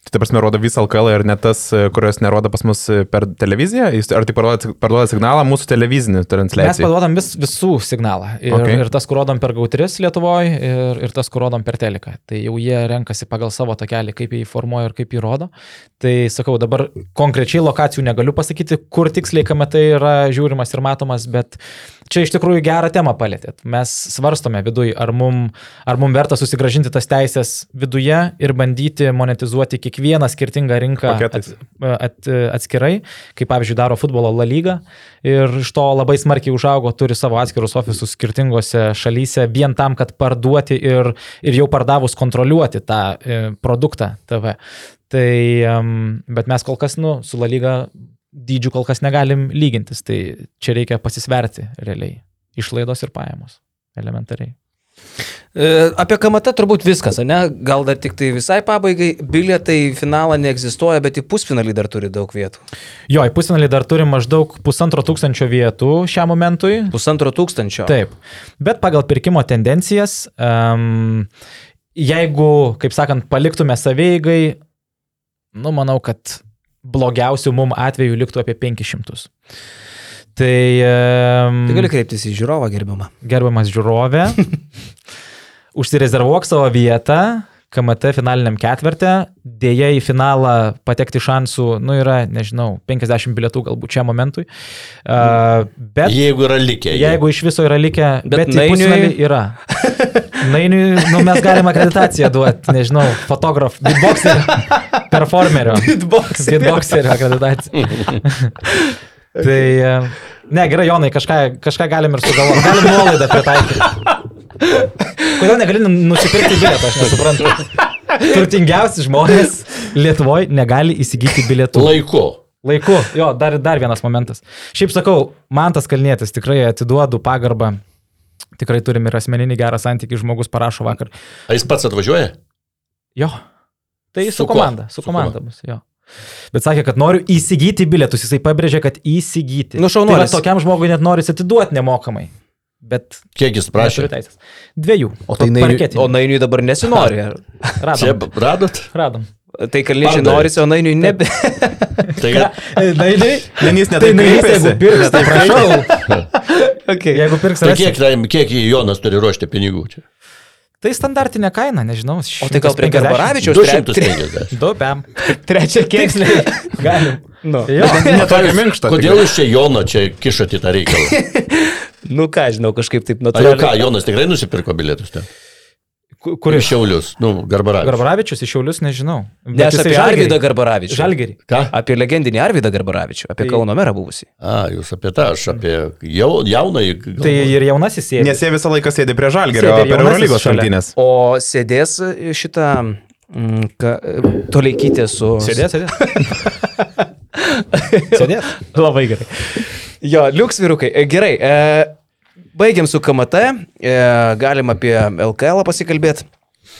Tai ta prasme, rodo visą LKL ir net tas, e, kurios nerodo pas mus e, per televiziją, ar tai parduoda, signalą mūsų televizinį Mes transliaciją. paduodam vis, visų signalą. Ir, Okay. ir tas, kur rodom per gautris Lietuvoje, ir, ir tas, kur rodom per teliką. Tai jau jie renkasi pagal savo takelį, kaip jį formuoja ir kaip jį rodo. Tai sakau, dabar konkrečiai lokacijų negaliu pasakyti, kur tiksliai KMT yra žiūrimas ir matomas, bet čia iš tikrųjų gerą temą palėtėt. Mes svarstome viduje, ar mums ar mum verta susigražinti tas teisės viduje ir bandyti monetizuoti kiekvieną skirtingą rinką at, at, atskirai, kaip pavyzdžiui daro futbolo La Lyga. Ir iš to labai smarkiai užaugo, turi savo atskirus ofisus skirtingose šalyse, vien tam, kad parduoti ir, ir jau pardavus kontroliuoti tą e, produktą TV. Tai, bet mes kol kas, nu, su La Lyga dydžiu kol kas negalim lygintis, tai čia reikia pasisverti realiai. Išlaidos ir pajamos. Elementariai. E, Apie KMT turbūt viskas, ne? Gal dar tik tai visai pabaigai, bilietai į finalą neegzistuoja, bet į pusfinalį dar turi daug vietų. Jo, į pusfinalį dar turim maždaug pusantro tūkstančio vietų šiam momentui. Pusantro tūkstančio. Taip. Bet pagal pirkimo tendencijas, um, jeigu, kaip sakant, paliktume saveigai, nu, manau, kad blogiausių mum atveju liktų apie 500. Tai, um, Tai gali kreiptis į žiūrovą gerbiamą. gerbiamas žiūrovė, užsirezervuok savo vietą. KMT finaliniam ketvirtė, dėja į finalą patekti šansų, nu, yra, nežinau, 50 bilietų galbūt šiam momentui. Uh, bet Jeigu yra likę. Jeigu iš viso yra likę, Bet bet, Nainiui- yra. Nainiui, nu, mes galime akreditaciją duoti, nežinau, fotograf, beatboxerio, performerio. Beatboxerio. Beatboxerio akreditaciją. tai, e, ne, gerai, Jonai, kažką, kažką galim ir sugalvoti. Galim nuolaidą pritaikyti. Kodėl negali nusipirkti bilietą, aš nesuprantu. Turtingiausi žmonės Lietuvoje negali įsigyti bilietų. Laiku. Laiku, jo, dar, dar vienas momentas. Šiaip sakau, man tas kalnėtis tikrai atiduodu pagarbą. Tikrai turim ir asmeninį gerą santykį, žmogus parašo vakar. Ar jis pats atvažiuoja? Jo. Tai su, Su komanda, su Su komanda bus, jo. Bet sakė, kad noriu įsigyti bilietus, jisai pabrėžė, kad įsigyti. Nu, šaunuolis. Tai va, tokiam žmogui net nori atiduoti nemokamai. Bet Kiek jis prašė? Dviejų. O tai nainiui, o nainiui dabar nesinori. Čia Radom. radot? Radom. Tai kalniečiai norisi, o nainiui nebe. Tai Nainiai. Nenys Tai netai nainiai, jeigu kreipėsi. pirks, tai prašau. okay. Jeigu pirks, tai kiek, tai- kiek Jonas turi ruošti pinigų čia? Tai standartinė kaina, nežinau. O tai gal prie 150. Garbaravičiaus tre- 250. Du pem. trečią kėslį. Galim. Nu. Jo. Netokio minkšto. Kodėl jūs čia Jono čia kišat į tą reikalą? nu ką, žinau, kažkaip taip Ar jau ką, natūraliai. Jonas tikrai nusipirko bilietus ten? Ku- Kur Iš iš Šiaulius, nu, Garbaravičius. Garbaravičius iš Šiaulius nežinau. Ne, aš apie Arvydą Garbaravičių. Žalgerį. Ką? Apie legendinį Arvydą Garbaravičių, apie Tai- Kauno merą buvusį. A, jūs apie tą, aš apie jau, jaunąjį. Tai ir jaunasis sėdi. Nes jie visą laiką sėdi prie žalgerio jaunasis Eurolygos šaltinės. O sėdės šitą mm, ka, toleikyti su... Sėdės, sėdės. sėdės. Labai gerai. Jo, liuks vyrukai. E, Gerai. E, baigiam su KMT. E, galim apie LKL pasikalbėti.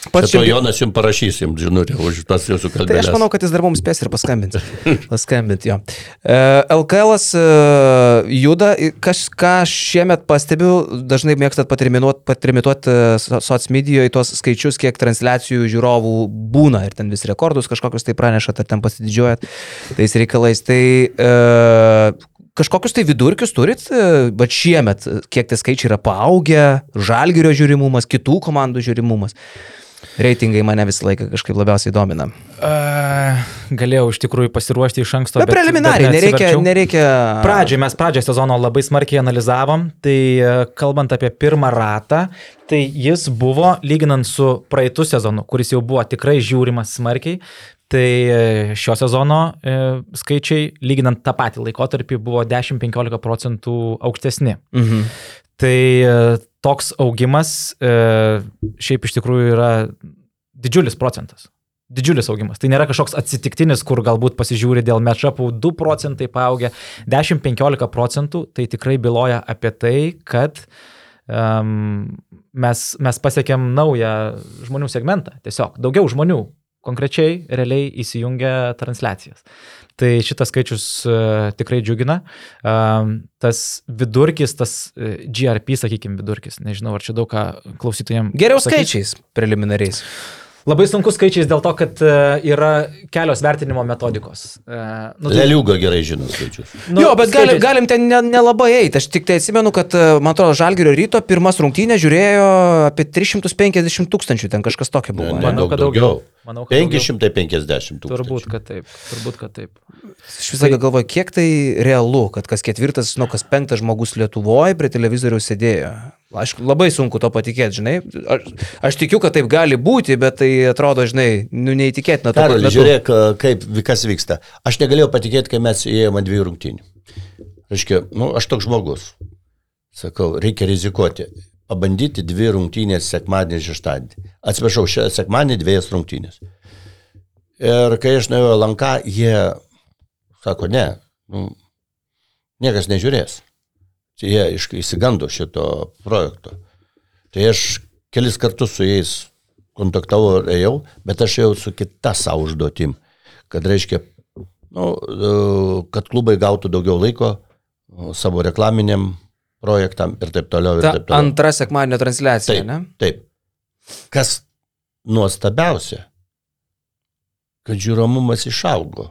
Pats Čia Jonas jums parašys, jums žinutę už tas jūsų Tai kalbėjimas. aš manau, kad jis dar mums spės ir paskambinti. Paskambinti jo. E, LKL e, juda, I- kas, ką šiemet pastebiu, dažnai mėgstat patrimituoti socmedijoje tuos skaičius, kiek transliacijų žiūrovų būna ir ten vis rekordus kažkokius tai pranešat, ar ten pasididžiuojat tais reikalais. Tai e, kažkokius tai vidurkius turit, bet šiemet, e, kiek tie skaičiai yra paaugę, žalgerio žiūrimumas, kitų komandų žiūrimumas. Reitingai mane visą laiką kažkaip labiausiai domina. Uh, galėjau iš tikrųjų pasiruošti iš anksto. Bet preliminariai, nereikia, neatsiverčiau. nereikia. Pradžiai mes pradžią sezono labai smarkiai analizavom, tai e, kalbant apie pirmą ratą, tai jis buvo, lyginant su praeitų sezonu, kuris jau buvo tikrai žiūrimas smarkiai, tai e, šio sezono e, skaičiai, lyginant tą patį laikotarpį, buvo 10-15 procentų aukštesni. Mhm. Tai e, toks augimas e, šiaip iš tikrųjų yra didžiulis procentas. Didžiulis augimas. Tai nėra kažkoks atsitiktinis, kur galbūt pasižiūri dėl matchupų 2 procentai paaugę. 10-15 procentų tai tikrai byloja apie tai, kad um, mes, mes pasiekėm naują žmonių segmentą. Tiesiog daugiau žmonių konkrečiai realiai įsijungia transliacijas. Tai šitas skaičius uh, tikrai džiugina. Um, tas vidurkis, tas uh, GRP, sakykime, vidurkis, nežinau, ar čia daug ką klausytojams. Geriau skaičiais preliminariais. Labai sunku skaičiais dėl to, kad e, yra kelios vertinimo metodikos. E, Nu, Leliuga gerai žino skaičius. Nu, jo, bet galim, galim ten nelabai ne eiti. Aš tik tai atsimenu, kad, e, man atrodo, Žalgirio ryto pirmas rungtynė žiūrėjo apie 350 tūkstančių, ten kažkas tokio buvo. Ne, Manau, daug kad daugiau. daugiau. Manau, kad 550 tūkstančių. Turbūt, kad taip. Turbūt, kad taip. Aš visą laiką galvoju, kiek tai realu, kad kas ketvirtas, nu, kas penktas žmogus Lietuvoje prie televizoriaus sėdėjo. Aišku, labai sunku to patikėti, žinai. Aš, aš tikiu, kad taip gali būti, bet tai atrodo, žinai, nu, neįtikėtina. metu. žiūrėk, kaip kas vyksta. Aš negalėjau patikėti, kai mes įėjome dviejų rungtynių. Reiškia, nu, aš toks žmogus. Sakau, reikia rizikuoti. Pabandyti dvi rungtynės sekmadienį, šeštadienį. Atsiprašau, šią sekmadienį dviejas rungtynės. Ir kai aš nuėjau lanką, jie sako, ne, nu, niekas nežiūrės. Tai jie įsigando šito projekto. Tai aš kelis kartus su jais kontaktavau ir ėjau, bet aš ėjau su kita savo užduotim, kad reiškia, nu, e, kad klubai gautų daugiau laiko e, savo reklaminiam projektam ir taip toliau. Ir Ta taip toliau. antra sekmadienio transliacija, Taip, ne? taip. Kas nuostabiausia, kad žiūromumas išaugo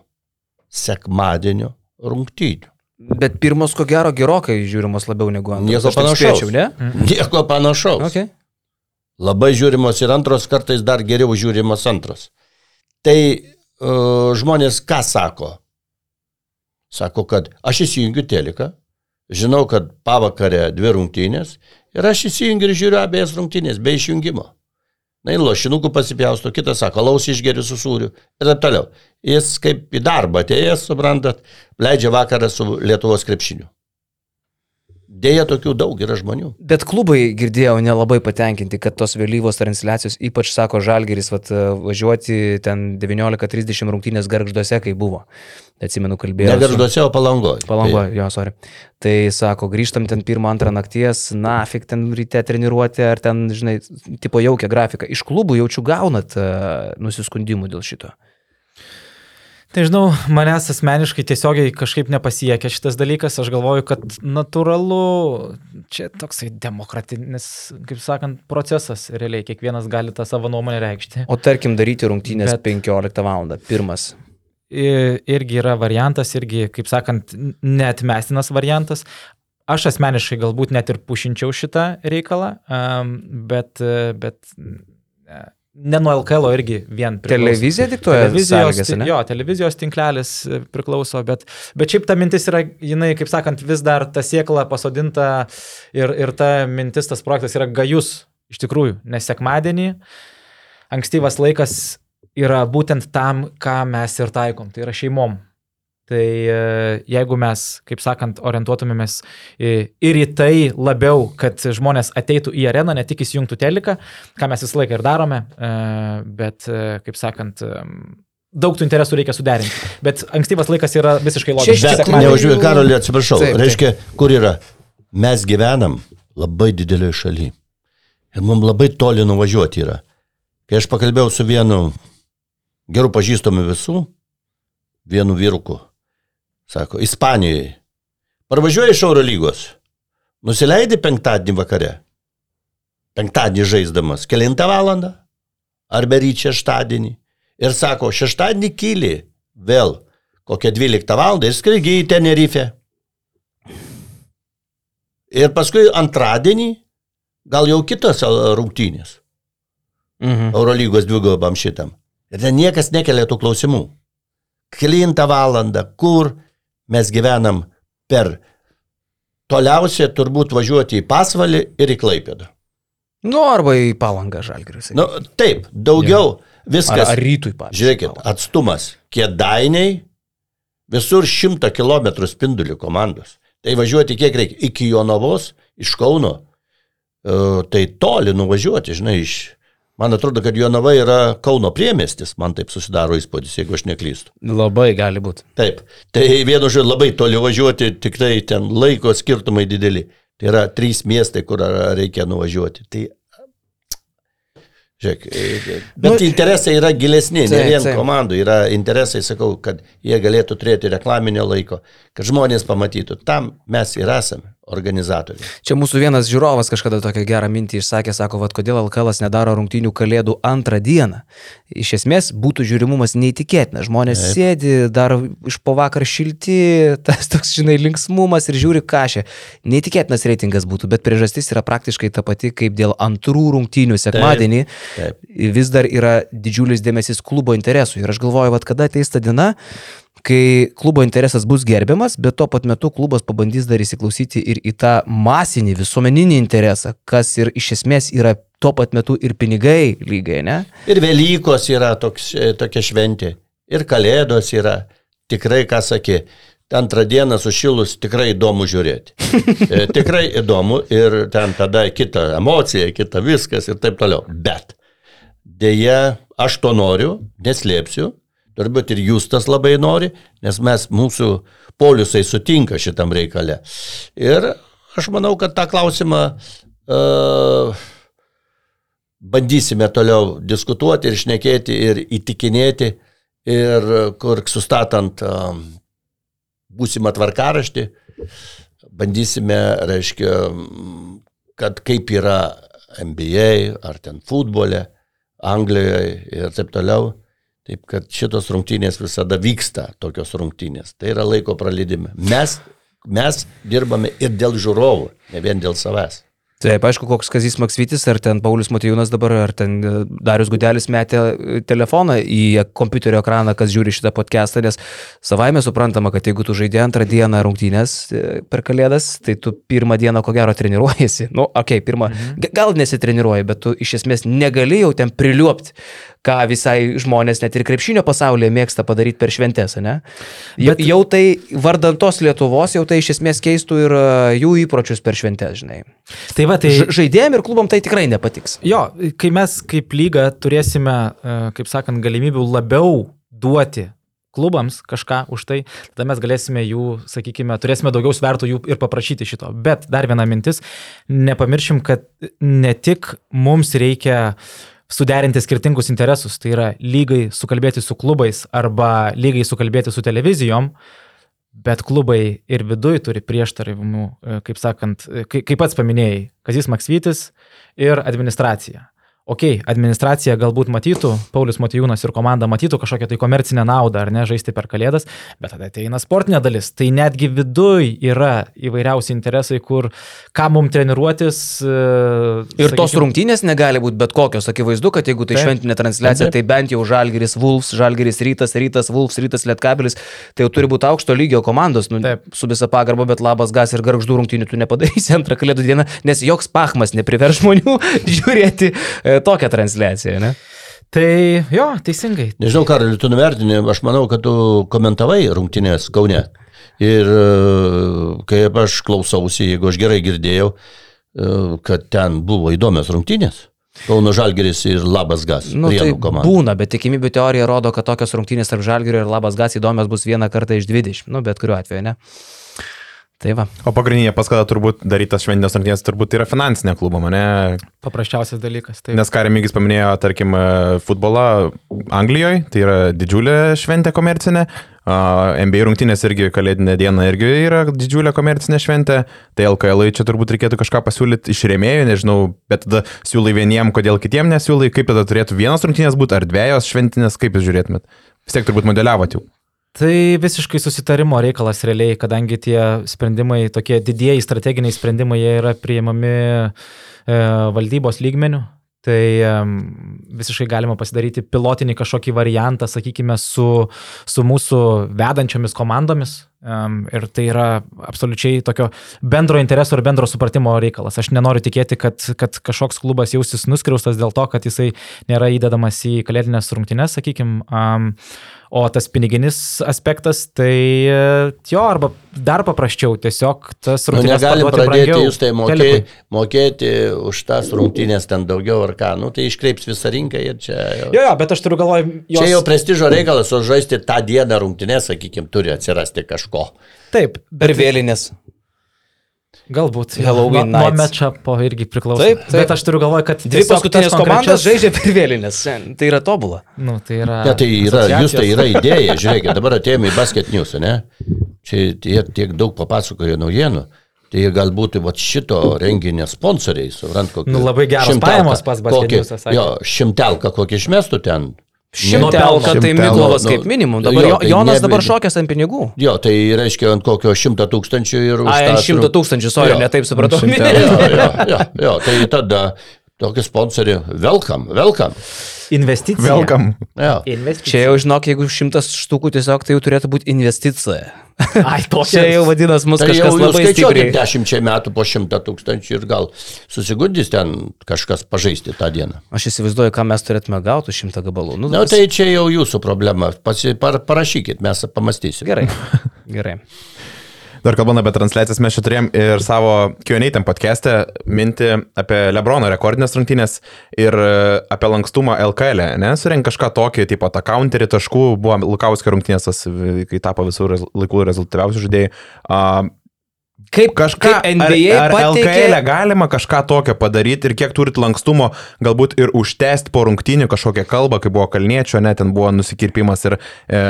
sekmadienio rungtynių. Bet pirmos, ko gero, gerokai žiūrimos labiau negu antros. Nieko panašaus. spėčiau, ne? Nieko panašaus. Okay. Labai žiūrimos ir antros, kartais dar geriau žiūrimos antros. Tai uh, žmonės ką sako? Sako, kad aš įsijungiu teleką, žinau, kad pavakarė dvi rungtynės ir aš įsijungiu ir žiūriu abiejas rungtynės be išjungimo. Na, į lošinukų pasipjausto, kitas sako, laus išgeriu su sūriu ir taip toliau. Jis kaip į darbą atėjęs, suprantat, leidžia vakarą su Lietuvos krepšiniu. Deja, tokių daug yra žmonių. Bet klubai, girdėjau, nelabai patenkinti, kad tos vėlyvos transliacijos, ypač sako Žalgeris, vat, važiuoti ten 19.30 rungtynės garžduose, kai buvo. Atsimenu, kalbėjau. Ne garžduose, o palangoje. Palangoje, jo, sorry. Tai sako, grįžtam ten pirmą, antrą nakties, nafik ten ryte treniruoti, ar ten, žinai, tipo jaukia grafika. Iš klubų jaučiu gaunat uh, nusiskundimų dėl šito. Tai žinau, manęs asmeniškai tiesiogiai kažkaip nepasiekia šitas dalykas. Aš galvoju, kad natūralu, čia toksai demokratinis, kaip sakant, procesas. Realiai kiekvienas gali tą savo nuomonę reikšti. O tarkim, daryti rungtynės Bet- 15 val. Pirmas. Irgi yra variantas, irgi, kaip sakant, netmestinas variantas. Aš asmeniškai galbūt net ir pušinčiau šitą reikalą, bet, bet ne nuo LKL irgi vien priklauso. Televizija diktuoja Televizijos, sąlygas, ne? jo, televizijos tinklelis e, priklauso, bet, bet šiaip ta mintis yra, jinai, kaip sakant, vis dar ta siekla pasodinta ir, ir ta mintis, tas projektas yra gajus, iš tikrųjų, nes sekmadienį ankstyvas laikas yra būtent tam, ką mes ir taikom, tai yra šeimom. Tai e, jeigu mes, kaip sakant, orientuotumėmės į- ir į tai labiau, kad žmonės ateitų į areną, ne tik įsijungtų teleką, ką mes visą laiką ir darome, e, bet, e, kaip sakant, e, daug tų interesų reikia suderinti. Bet ankstyvas laikas yra visiškai logiškas. Bet neužvėjau, Karolį, atsiprašau. Taip, taip. Reiškia, kur yra? Mes gyvenam labai didelioje šalyje. Ir mums labai toli nuvažiuoti yra. Kai aš pakalbėjau su vienu geru pažįstamu visų, vienu vyruku, sako, Ispanijoje. Parvažiuoji iš Euro lygos. Nusileidi penktadienį vakare. Penktadienį žaisdamas. Kelintą valandą. Arba ryt šeštadienį. Ir sako, šeštadienį kyli vėl kokią 12 val. ir skraigi į Tenerife. Ir paskui antradienį, gal jau kitos rungtynės. Mhm. Eurolygos dvigubam šitam. Ir ten niekas nekelia tų klausimų. Kelintą valandą, kur mes gyvenam per toliausiai turbūt važiuoti į Pasvalį ir į Klaipėdą. Nu, arba į palangą Žalgeris. Nu, taip, daugiau ar, viskas. ar rytui, pavyzdžiui. Žiūrėkit, atstumas. Kėdainiai visur 100 km spindulių komandos. Tai važiuoti kiek reikia? Iki Jonavos, iš Kauno. E, tai toli nuvažiuoti, žinai, iš... Man atrodo, kad Jonava yra Kauno priemestis, man taip susidaro įspūdis, jeigu aš neklystu. Labai gali būti. Taip. Tai vienu žodžiu labai toli važiuoti, tikrai ten laiko skirtumai dideli. Tai yra trys miestai, kur reikia nuvažiuoti. Tai Žiūrėk, e, bet Nu, interesai yra gilesni, ne taip, vien taip. komandų, yra interesai, sakau, kad jie galėtų turėti reklaminio laiko, kad žmonės pamatytų, tam mes ir esame. Organizatoriai. Čia mūsų vienas žiūrovas kažkada tokią gerą mintį išsakė, sako, vad kodėl LKL nedaro rungtynių kalėdų antrą dieną. Iš esmės būtų žiūrimumas neįtikėtinas. Žmonės Taip. sėdi, dar iš po vakar šilti, tas toks, žinai, linksmumas ir žiūri kažę. Neįtikėtinas reitingas būtų, bet priežastis yra praktiškai ta pati, kaip dėl antrų rungtynių sekmadienį Taip. Taip. vis dar yra didžiulis dėmesys klubo interesų. Ir aš galvoju, vad kada ateis ta diena, kai klubo interesas bus gerbiamas, bet tuo pat metu klubas pabandys dar įsiklausyti ir į tą masinį visuomeninį interesą, kas ir iš esmės yra tuo pat metu ir pinigai lygai, ne? Ir Velykos yra toks, e, tokia šventė, ir Kalėdos yra, tikrai, ką sakė, antrą dieną sušilus tikrai įdomu žiūrėti. E, tikrai įdomu ir ten tada kita emocija, kita viskas ir taip toliau. Bet dėja, aš to noriu, neslėpsiu, turbūt ir jūs tas labai nori, nes mes, mūsų poliusai sutinka šitam reikale. Ir aš manau, kad tą klausimą uh, bandysime toliau diskutuoti ir šnekėti ir įtikinėti ir kur sustatant uh, būsimą tvarkaraštį, bandysime, reiškia, kad kaip yra NBA ar ten futbole, Anglijoje ir taip toliau, Taip kad šitos rungtynės visada vyksta, tokios rungtynės. Tai yra laiko praleidime. Mes, mes dirbame ir dėl žiūrovų, ne vien dėl savęs. Taip, aišku, koks Kazis Maksvitis, ar ten Paulius Matijūnas dabar, ar ten e, Darius Gudelis metė e, telefoną į kompiuterio ekraną, kas žiūri šitą podcastą, nes savaime suprantama, kad jeigu tu žaidži antrą dieną rungtynės e, per kalėdas, tai tu pirmą dieną ko gero treniruojasi. Nu, okei, okay, pirmą, mhm. gal nesitreniruoji, bet tu iš esmės negali jau ten priliuopti ką visai žmonės net ir krepšinio pasaulyje mėgsta padaryti per šventės, ne? Bet... Jau tai vardant tos Lietuvos, jau tai iš esmės keistų ir e, jų įpročius per šventės, žinai. Tai va, tai... Žaidėjim ir klubam tai tikrai nepatiks. Jo, kai mes kaip lyga turėsime, e, kaip sakant, galimybių labiau duoti klubams kažką už tai, tada mes galėsime jų, sakykime, turėsime daugiau svertų jų ir paprašyti šito. Bet dar viena mintis, nepamiršim, kad ne tik mums reikia uh, suderinti skirtingus interesus, tai yra lygai sukalbėti su klubais arba lygai sukalbėti su televizijom, bet klubai ir viduj turi prieštaravimų, e, kaip sakant, e, kaip pats paminėjai, Kazis Maksvytis ir administracija ok, administracija galbūt matytų, Paulius Matijūnas ir komanda matytų kažkokią tai komercinę naudą ar ne žaisti per kalėdas, bet tada ateina sportinė dalis. Tai netgi viduj yra įvairiausi interesai, kur ką mums treniruotis. E, ir sakykim, tos rungtynės negali būti bet kokios. Akivaizdu, kad jeigu tai taip, šventinė transliacija, taip, taip. tai bent jau Žalgeris Vulfs, Žalgeris Rytas, Rytas Vulfs, Rytas Lietkabelis, tai jau turi būti aukšto lygio komandos. Nu, taip. su visa pagarba, bet labas gas ir garždų rungtynių tu nepadarysi antrą kalėdų dieną, nes joks pachmas neprivers žmonių žiūrėti e, tokią transliaciją, ne? Tai jo, teisingai. Nežinau, Karaliu, tu nuvertini, aš manau, kad tu komentavai rungtynės Kaune. Ir e, kaip aš klausausi, jeigu aš gerai girdėjau, e, kad ten buvo įdomios rungtynės. Kauno Žalgeris ir Labas Gas. Nu, tai komanda. būna, bet tikimybių teorija rodo, kad tokios rungtynės tarp Žalgerio ir Labas Gas įdomios bus vieną kartą iš 20. Nu, bet kuriuo atveju, ne? Tai va. O pagrindinė paskata turbūt darytas šventinės rungtynės turbūt yra finansinė klubo, mane. Paprasčiausias dalykas. Taip. Nes ką Remigis paminėjo, tarkim, futbolą Anglijoje, tai yra didžiulė šventė komercinė. NBA rungtynės irgi kalėdinė diena irgi yra didžiulė komercinė šventė. Tai LKL čia turbūt reikėtų kažką pasiūlyti iš rėmėjų, nežinau, bet tada siūlai vieniem, kodėl kitiem nesiūlai, kaip tada turėtų vienas rungtynės būti ar dviejos šventinės, kaip jūs žiūrėtumėt. Vis tiek turbūt modeliavote jau. Tai visiškai susitarimo reikalas realiai, kadangi tie sprendimai, tokie didieji strateginiai sprendimai, jie yra priimami e, valdybos lygmenių. Tai visiškai galima pasidaryti pilotinį kažkokį variantą, sakykime, su, su mūsų vedančiomis komandomis. Ir tai yra absoliučiai tokio bendro intereso ir bendro supratimo reikalas. Aš nenoriu tikėti, kad, kad kažkoks klubas jausis nuskriaustas dėl to, kad jisai nėra įdedamas į kalėdinės rungtynes, sakykime. O tas piniginis aspektas, tai jo, arba dar paprasčiau, tiesiog tas rungtynės. Nu, negalim pradėti brangiau, jūs tai mokėti, mokėti už tas rungtynės ten daugiau ar ką, nu tai iškreips visą rinką ir čia... Jau, jo, jo, bet aš turiu galvoj... Jos... Čia jau prestižo reikalas, o žaisti tą dieną rungtynės, sakykime, turi atsirasti kažko. Taip, per vėlinės. Galbūt. Halloween. Nuo, nuo matchupo irgi priklauso. Taip, taip. Bet aš turiu galvoje, kad dvi paskutinės komandos žaidžia per vėlinės. Tai yra tobula. Nu, tai yra. Ja, tai yra, jūs tai yra idėja. Žiūrėkit, dabar atėjome į basket news, ne? Čia tiek, tiek daug papasakojo naujienų. Tai jie galbūt vat, šito renginio sponsoriai, suprant, kokį. Nu, labai geros šimtelką, pajamos pas Basketiniusą, sakė. Jo, šimtelką kokį išmestų ten. Šimtelka, tai Šimtelka. Miklovas Nu, kaip minimum. Dabar jo, tai Jonas ne- dabar šokęs ant pinigų. Jo, tai reiškia ant kokio šimto tūkstančių ir Ai, ant šimto tūkstančių, sorry, Jo. netaip supratau. Šimtelka. Jo, jo, jo, jo, tai tada tokį sponsorį, welcome, welcome. Investicija. Welcome. Jo. Investicija. Čia jau žinok, jeigu šimtas štukų tiesiog tai jau turėtų būti investicija. Ai, tokia. Čia jau vadinasi mus Tai jau kažkas jūs labai stipriai. dešimčiai metų po šimtą tūkstančių ir gal susigundys ten kažkas pažaisti tą dieną. Aš įsivaizduoju, ką mes turėtume gauti šimtą gabalų. Nu, Na, tai čia jau jūsų problema. Pasi, par, parašykit, mes pamastysime. Gerai. Gerai. Dar kalbant apie transliacijas, mes čia turėjom ir savo Q&A tam podcast'e minti apie Lebrono rekordinės rungtynės ir e, apie lankstumą LKL, e, ne? Surink kažką tokį, tipo tą counterį taškų, buvo Lukauskio rungtynės, tas, e, kai tapo visų laikų rezultatyviausių žaidėjų. Uh, Kaip kažką kaip NBA ar, ar LKL pateikė. e galima kažką tokio padaryti ir kiek turit lankstumo, galbūt ir užtęsti po rungtynių kažkokią kalbą, kai buvo kalniečio, net ten buvo nusikirpimas ir e,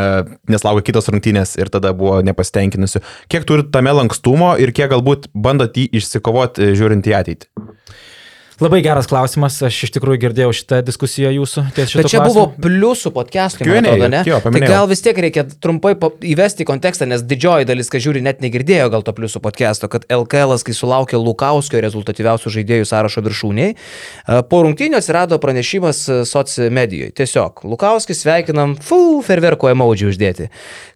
neslaukia kitos rungtynės ir tada buvo nepastenkinusių. Kiek turit tame lankstumo ir kiek galbūt bandot jį išsikovoti žiūrint į ateitį? Labai geras klausimas, aš iš tikrųjų girdėjau šitą diskusiją jūsų. Bet čia klausimu. buvo pliusų podcast'ui, man atrodo, ne? jo, tai paminėjau. gal vis tiek reikia trumpai pa- įvesti į kontekstą, nes didžioji dalis, kas žiūri, net negirdėjo gal to pliusų podcast'o, kad LKL, kai sulaukė Lukauskio rezultatyviausių žaidėjų sąrašo viršūniai, e, po rungtynio atsirado pranešimas e, soci medijoje. Tiesiog, Lukauskis sveikinam, fu, ferverko emoji uždėti.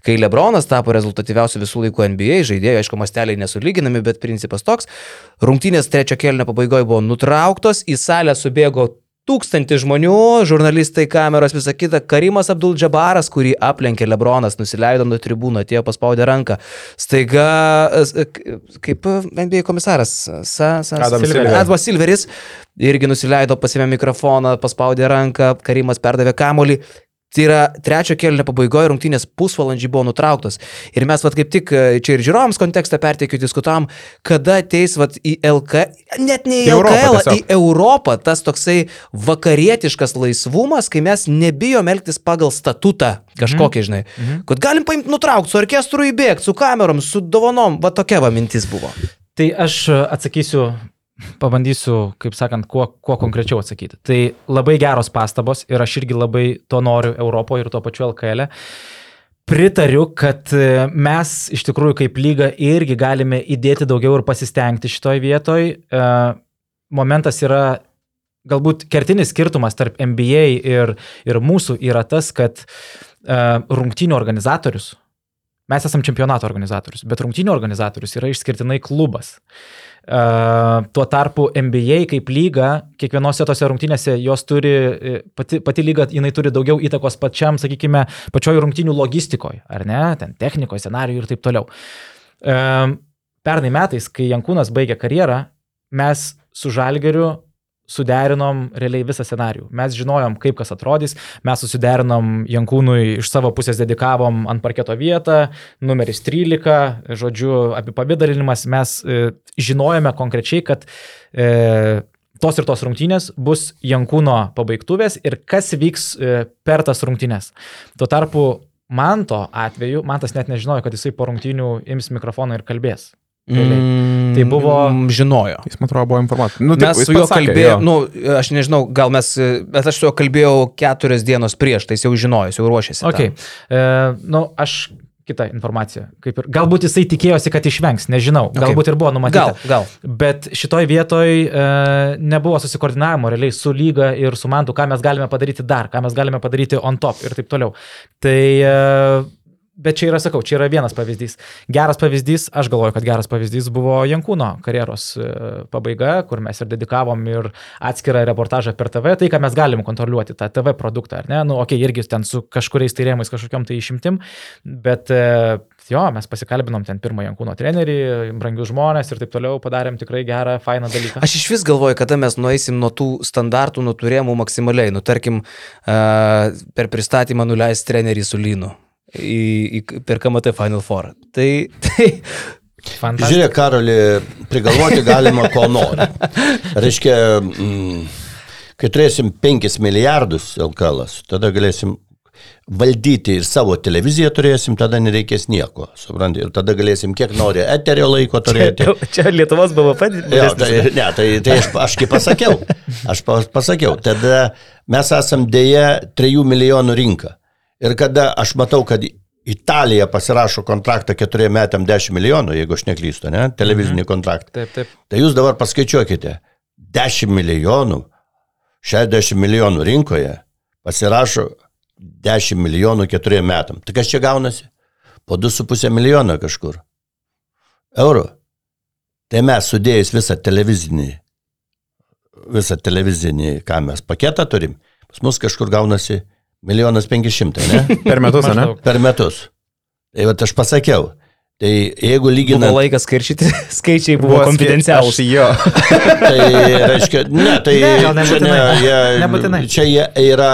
Kai Lebronas tapo rezultatyviausiu visų laikų NBA žaidėjų, aišku, masteliai nesulyginami, bet principas toks, rungtynės trečio kelnio pabaigoje buvo nutrauktos, į salę subėgo Tūkstantį žmonių, žurnalistai, kameros, visa kita. Karimas Abdul Džabaras, kurį aplenkė Lebronas, nusileido nuo tribūno, atėjo paspaudė ranką. Staiga, e, kaip NBA komisaras, Sa, sa, Adam Silveris. Admas Silveris irgi nusileido, pasimė mikrofoną, paspaudė ranką, Karimas perdavė kamolį. Tai yra trečio kelnio pabaigoje rungtynės pusvalandžiai buvo nutrauktos. Ir mes vat kaip tik e, čia ir žiūrovams kontekstą perteikiu, diskutavom, kada ateis vat į LK, net ne į Į LKL, tiesiog. į Europą tas toksai vakarietiškas laisvumas, kai mes nebijom elgtis pagal statutą kažkokį, žinai. Kad galim paimti nutraukti, su orkestru įbėgti, su kamerom, su dovanom, va tokia va mintis buvo. Tai aš atsakysiu, pabandysiu, kaip sakant, kuo, kuo konkrečiau atsakyti. Tai labai geros pastabos ir aš irgi labai to noriu Europoje ir tuo pačiu LKL. E. Pritariu, kad e, mes iš tikrųjų kaip lyga irgi galime įdėti daugiau ir pasistengti šitoj vietoj. E, Momentas yra galbūt kertinis skirtumas tarp NBA ir, ir mūsų yra tas, kad uh, rungtynių organizatorius, mes esame čempionato organizatorius, bet rungtynių organizatorius yra išskirtinai klubas. Tuo tarpu NBA kaip lyga, kiekvienose tose rungtynėse jos turi, e, pati, pati lyga, jinai turi daugiau įtakos pačiam, sakykime, pačioj rungtynių logistikoje, ar ne, ten technikoje, scenarijų ir taip toliau. Pernai metais, kai Jankūnas baigė karjerą, mes su Žalgeriu suderinom realiai visą scenarijų. Mes žinojom, kaip kas atrodys, mes susiderinom Jankūnui iš savo pusės dedikavom ant parketo vietą, numeris 13, žodžiu, apipavidalinimas, mes e, žinojome konkrečiai, kad e, tos ir tos rungtynės bus Jankūno pabaigtuvės ir kas vyks e, per tas rungtynės. Tuo tarpu Manto atveju, Mantas net nežinojo, kad jisai po rungtynių ims mikrofoną ir kalbės. Realiai. Mm, Tai buvo- Žinojo. Jis, man atrodo, buvo informuotas. Nu, Mes su juo kalbėjome, nu, aš nežinau, gal mes, bet aš su juo kalbėjau keturias dienos prieš, tai jis jau žinojo, jis jau ruošėsi. Okay. E, nu, aš kitą informaciją. Kaip ir, galbūt jisai tikėjosi, kad išvengs, nežinau. Okay. Galbūt ir buvo numatyta. Gal, gal. Bet šitoj vietoj e, nebuvo susikoordinavimo realiai su lyga ir su mantu, ką mes galime padaryti dar, ką mes galime padaryti on top ir taip toliau. Tai, e, bet čia yra, sakau, čia yra vienas pavyzdys. Geras pavyzdys, aš galvoju, kad geras pavyzdys buvo Jankūno karjeros e, pabaiga, kur mes ir dedikavom ir atskirą reportažą per TV, tai ką mes galim kontroliuoti, tą TV produktą, ar ne? Nu, okei, okay, irgi ten su kažkuriais rėmais kažkokiam tai išimtim, bet e, jo, mes pasikalbinom ten pirmą Jankūno trenerį, brangius žmonės ir taip toliau, padarėm tikrai gerą, fainą dalyką. Aš iš vis galvoju, kada mes nueisim nuo tų standartų, nuo turėjimų maksimaliai. Nu, tarkim, uh, per pristatymą nuleis trenerį su Lynu į, į, per KMT Final Four. Tai, tai Fantastiška. Žiūrėk, Karoli, prigalvoti galima ko nori. Reiškia, mm, kai turėsim 5 milijardus LKL, tada galėsim valdyti ir savo televiziją turėsim, tada nereikės nieko, suprantate, ir tada galėsim kiek nori eterio laiko turėti. Čia, čia Lietuvos BVP. Jo, tai, ne, tai, tai aš, aš kaip pasakiau, aš pa- pasakiau, tada mes esam dėja 3 milijonų rinka. Ir kada aš matau, kad Italija pasirašo kontraktą 4 metam 10 milijonų, jeigu aš neklystu, ne, televizinį kontraktą. Taip, taip. Tai jūs dabar paskaičiuokite, 10 milijonų, 60 milijonų rinkoje pasirašo 10 milijonų 4 metam. Tai kas čia gaunasi? Po 2,5 milijono kažkur. Eurų. Tai mes sudėjus visą televizinį, visą televizinį, ką mes paketą turim, pas mus kažkur gaunasi milijonas penki šimtai, ne? Per metus, ne? Per metus. Tai va aš pasakiau. Tai jeigu Buvo lyginant... laikas skiršyti, skaičiai buvo konfidencialūs. Aš Jo. Tai reiškia, ne, tai Ne, gal čia, ne, nebūtinai. jie, Nebūtinai. čia jie yra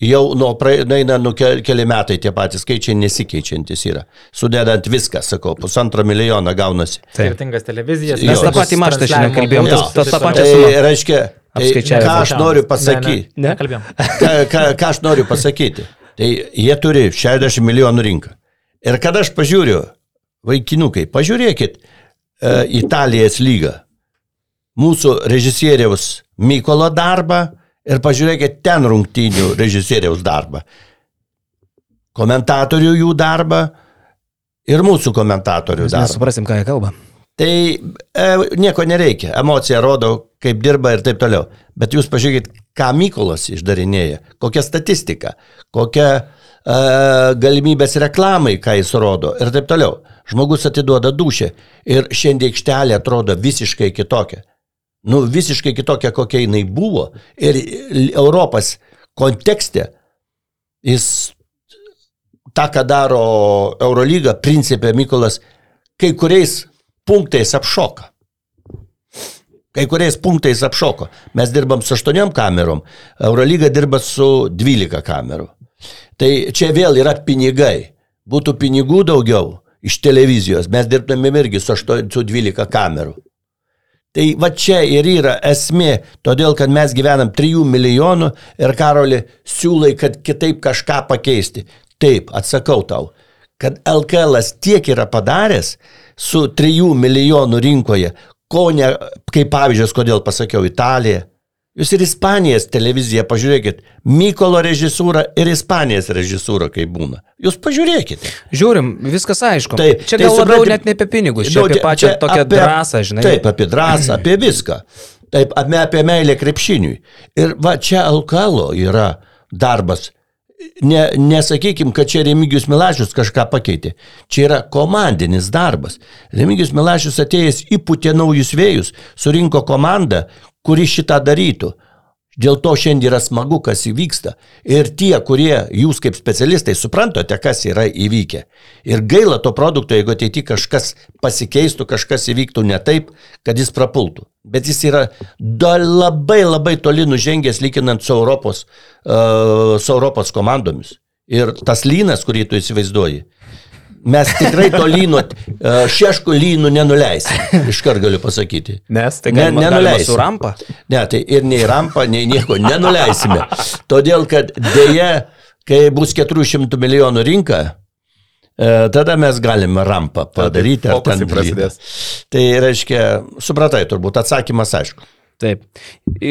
jau nuo praeina nu, ke- keli metai tie patys skaičiai nesikeičiantis yra. Sudedant viską, sakau, pusantro milijono gaunasi. Skirtingas televizijas. Mes tą patį maštą šiandien kalbėjom, Jo, tas- tą Tai pačią sumą. reiškia, tai, Apskaičiavę ką aš noriu Ne, pasakyti, ne, nekalbėjom. ką, ką, ką aš noriu pasakyti, tai jie turi 60 milijonų rinką. Ir kada aš pažiūriu, vaikinukai, pažiūrėkit uh, Italijos lygą, mūsų režisieriaus Mykolo darbą ir pažiūrėkit ten rungtynių režisieriaus darbą. Komentatorių jų darbą ir mūsų komentatorių Mes darbą. nesuprasim, ką jie kalba. Tai e, nieko nereikia. Emocija rodo, kaip dirba ir taip toliau. Bet jūs pažiūrėkit, ką Mykolas išdarinėja, kokia statistika, kokia e, galimybės reklamai, ką jis rodo ir taip toliau. Žmogus atiduoda dušę ir šiandien aikštelė atrodo visiškai kitokia. Nu, visiškai kitokia, kokia jinai buvo. Ir Europos kontekste jis tą, ką daro Eurolyga, principė Mykolas, kai kuriais punktais apšoka. Kai kuriais punktais apšoko. Mes dirbam su 8 kamerom, Eurolyga dirba su 12 kamerų. Tai čia vėl yra pinigai. Būtų pinigų daugiau iš televizijos, mes dirbtumėm irgi su, 8, su 12 kamerų. Tai va čia ir yra esmė, todėl kad mes gyvenam 3 milijonų ir Karoli siūlai, kad kitaip kažką pakeisti. Taip, atsakau tau, kad LKL tiek yra padaręs su 3 milijonų rinkoje, ko ne, kaip pavyzdžius, kodėl pasakiau Italija. Jūs ir Ispanijos televiziją pažiūrėkit, Mykolo režisūra ir Ispanijos režisūra kaip būna. Jūs pažiūrėkite. Žiūrim, viskas aišku. Taip, čia tai gal labiau supranti- net ne apie pinigus, čia apie pačią čia tokią apie- drąsą, žinai. Taip, apie drąsą, apie viską. Taip, apie, apie meilę krepšiniui. Ir va čia Alkalo yra darbas. Ne, nesakykim, kad čia Remigijus Milašius kažką pakeitė. Čia yra komandinis darbas. Remigijus Milašius atėjęs įputė naujus vėjus, surinko komandą, kuri šitą darytų. Dėl to šiandien yra smagu, kas įvyksta. Ir tie, kurie jūs kaip specialistai suprantate, kas yra įvykę. Ir gaila to produkto, jeigu ateityje kažkas pasikeistų, kažkas įvyktų ne taip, kad jis prapultų. Bet jis yra labai labai toli nužengęs lyginant su Europos, uh, su Europos komandomis. Ir tas lynas, kurį tu įsivaizduoji, mes tikrai to lyno, uh, šeškų lynų nenuleisim. Iškart galiu pasakyti. Nes Tai Ne- galima, galima nenuleisim. su rampa. Ne, tai ir nei rampą, nei nieko nenuleisime. Todėl, kad dėja, kai bus 400 milijonų rinka, e, tada mes galime rampą padaryti. ar fokusai ten prasidės. Tai reiškia, supratai turbūt, atsakymas aišku. Taip.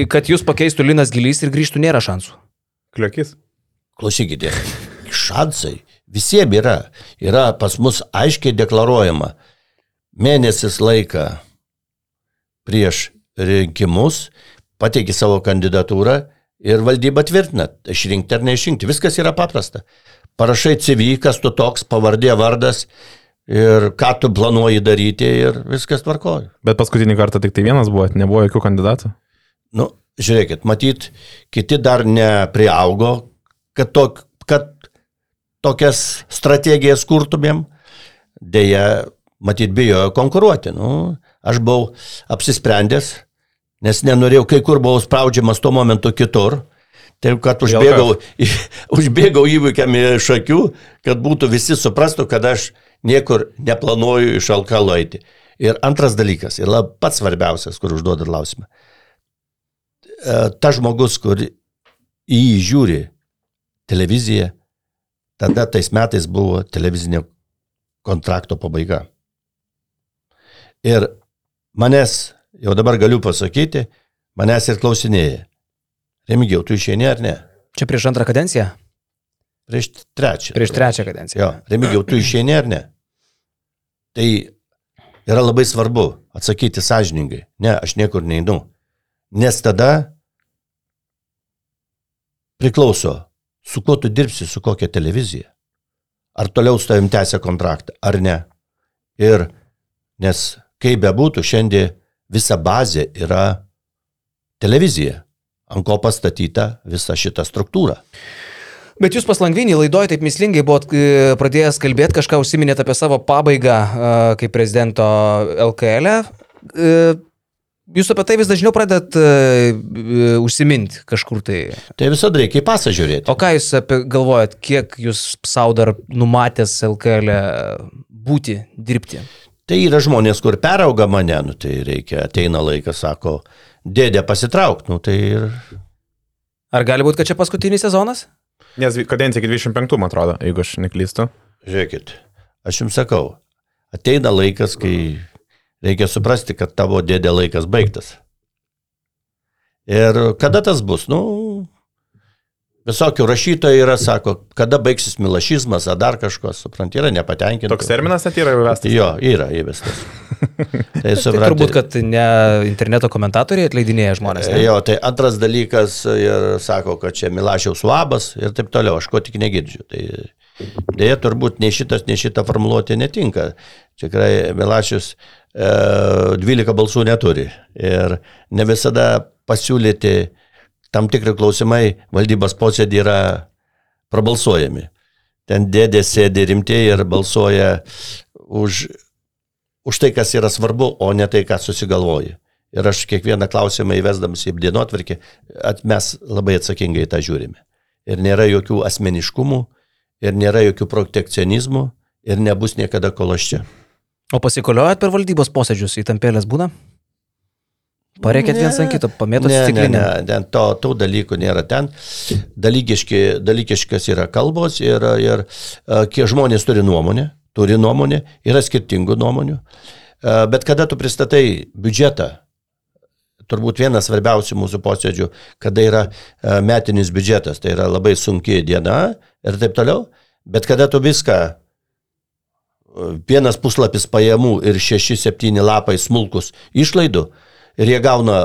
Kad jūs pakeistų Linas Gilys ir grįžtų, nėra šansų. Kliokis. Klausykite, šansai visiems yra. Yra pas mus aiškiai deklaruojama. Mėnesis laiką prieš rinkimus pateiki savo kandidatūrą ir valdyba tvirtina, išrinkti ar neišrinkti. Viskas yra paprasta. Parašai CV, kas tu toks, pavardė, vardas ir ką tu planuoji daryti ir viskas tvarkoja. Bet paskutinį kartą tik tai vienas buvo, nebuvo jokių kandidatų. Nu, žiūrėkit, matyt, kiti dar nepriaugo, kad, tok, kad tokias strategijas kurtumėm. Deja, matyt, bijojo konkuruoti. Nu, aš buvau apsisprendęs, nes nenorėjau, kai kur buvau spraudžiamas tuo momentu kitur. Taip, kad užbėgau, užbėgau įvykiam iš akių, kad būtų visi suprastų, kad aš niekur neplanuoju iš alkalo eiti. Ir antras dalykas, ir lab, pats svarbiausias, kur užduodat klausimą. E, Ta žmogus, kur į jį žiūri televiziją, tada tais metais buvo televizinio kontrakto pabaiga. Ir manęs, jau dabar galiu pasakyti, manęs ir klausinėja. Remigiau, tu išeini ar ne? Čia prieš antrą kadenciją? Prieš trečią. Prieš trečią kadenciją. Jo, Remigiau, tu išeini ar ne? Tai yra labai svarbu atsakyti sąžiningai. Ne, aš niekur neinu. Nes tada priklauso, su kuo tu dirbsi, su kokia televizija. Ar toliau su tavim tęsia kontraktą, ar ne. Ir nes kaip bebūtų, šiandien visa bazė yra televizija, ant ko pastatyta visa šita struktūra. Bet jūs paslangvinį laidoje taip mislingai buvot e, pradėjęs kalbėti, kažką užsiminėt apie savo pabaigą e, kaip prezidento LKL. E. Jūs apie tai vis dažniau pradedat užsiminti kažkur tai. Tai visada reikia į pasą žiūrėti. O ką jūs apie galvojat, kiek jūs savo dar numatęs LKL būti, dirbti? Tai yra žmonės, kur perauga mane, nu, tai reikia, ateina laikas, sako, dėdė pasitrauk, nu tai ir... Ar gali būti, kad čia paskutinis sezonas? Nes kadencija iki 25, man atrodo, jeigu aš neklystu. Žiūrėkit, aš jums sakau, ateina laikas, kai reikia suprasti, kad tavo dėdė laikas baigtas. Ir kada tas bus? Nu, visokių rašytojų yra, sako, kada baigsis milašizmas, ar dar kažkas, suprant, yra nepatenkinti. Toks terminas net yra įvestas. Jo, yra įvestas. tai, supranti, tai turbūt, kad ne interneto komentatoriai atleidinėja žmonės. Ne? Jo, tai antras dalykas ir sako, kad čia Milašiaus labas ir taip toliau, aš ko tik negirdžiu. Tai dėja, turbūt nei šitas, nei šita formuluotė netinka. Tikrai Milašius e, 12 balsų neturi ir ne visada pasiūlyti tam tikri klausimai valdybos posėdį yra prabalsuojami. Ten dėdė sėdi rimtieji ir balsuoja už, už tai, kas yra svarbu, o ne tai, ką susigalvoja. Ir aš kiekvieną klausimą įvesdamas į dienotvarkį, mes labai atsakingai tą žiūrime. Ir nėra jokių asmeniškumų, ir nėra jokių protekcionizmų, ir nebus niekada kološčia. O pasikoliojat per valdybos posėdžius, įtampėlės būna? Pareikėt viens ant kito, pamėtot stiklinę. Ne, ne, ne, to, tų dalykų nėra ten. Dalykiški, dalykiškas yra kalbos ir, ir uh, kiek žmonės turi nuomonę, turi nuomonę, yra skirtingų nuomonių. Uh, bet kada tu pristatai biudžetą, turbūt vienas svarbiausių mūsų posėdžių, kada yra uh, metinis biudžetas, tai yra labai sunki diena ir taip toliau, bet kada tu viską vienas puslapis pajamų ir šeši, septyni lapai smulkus išlaidų, ir jie gauna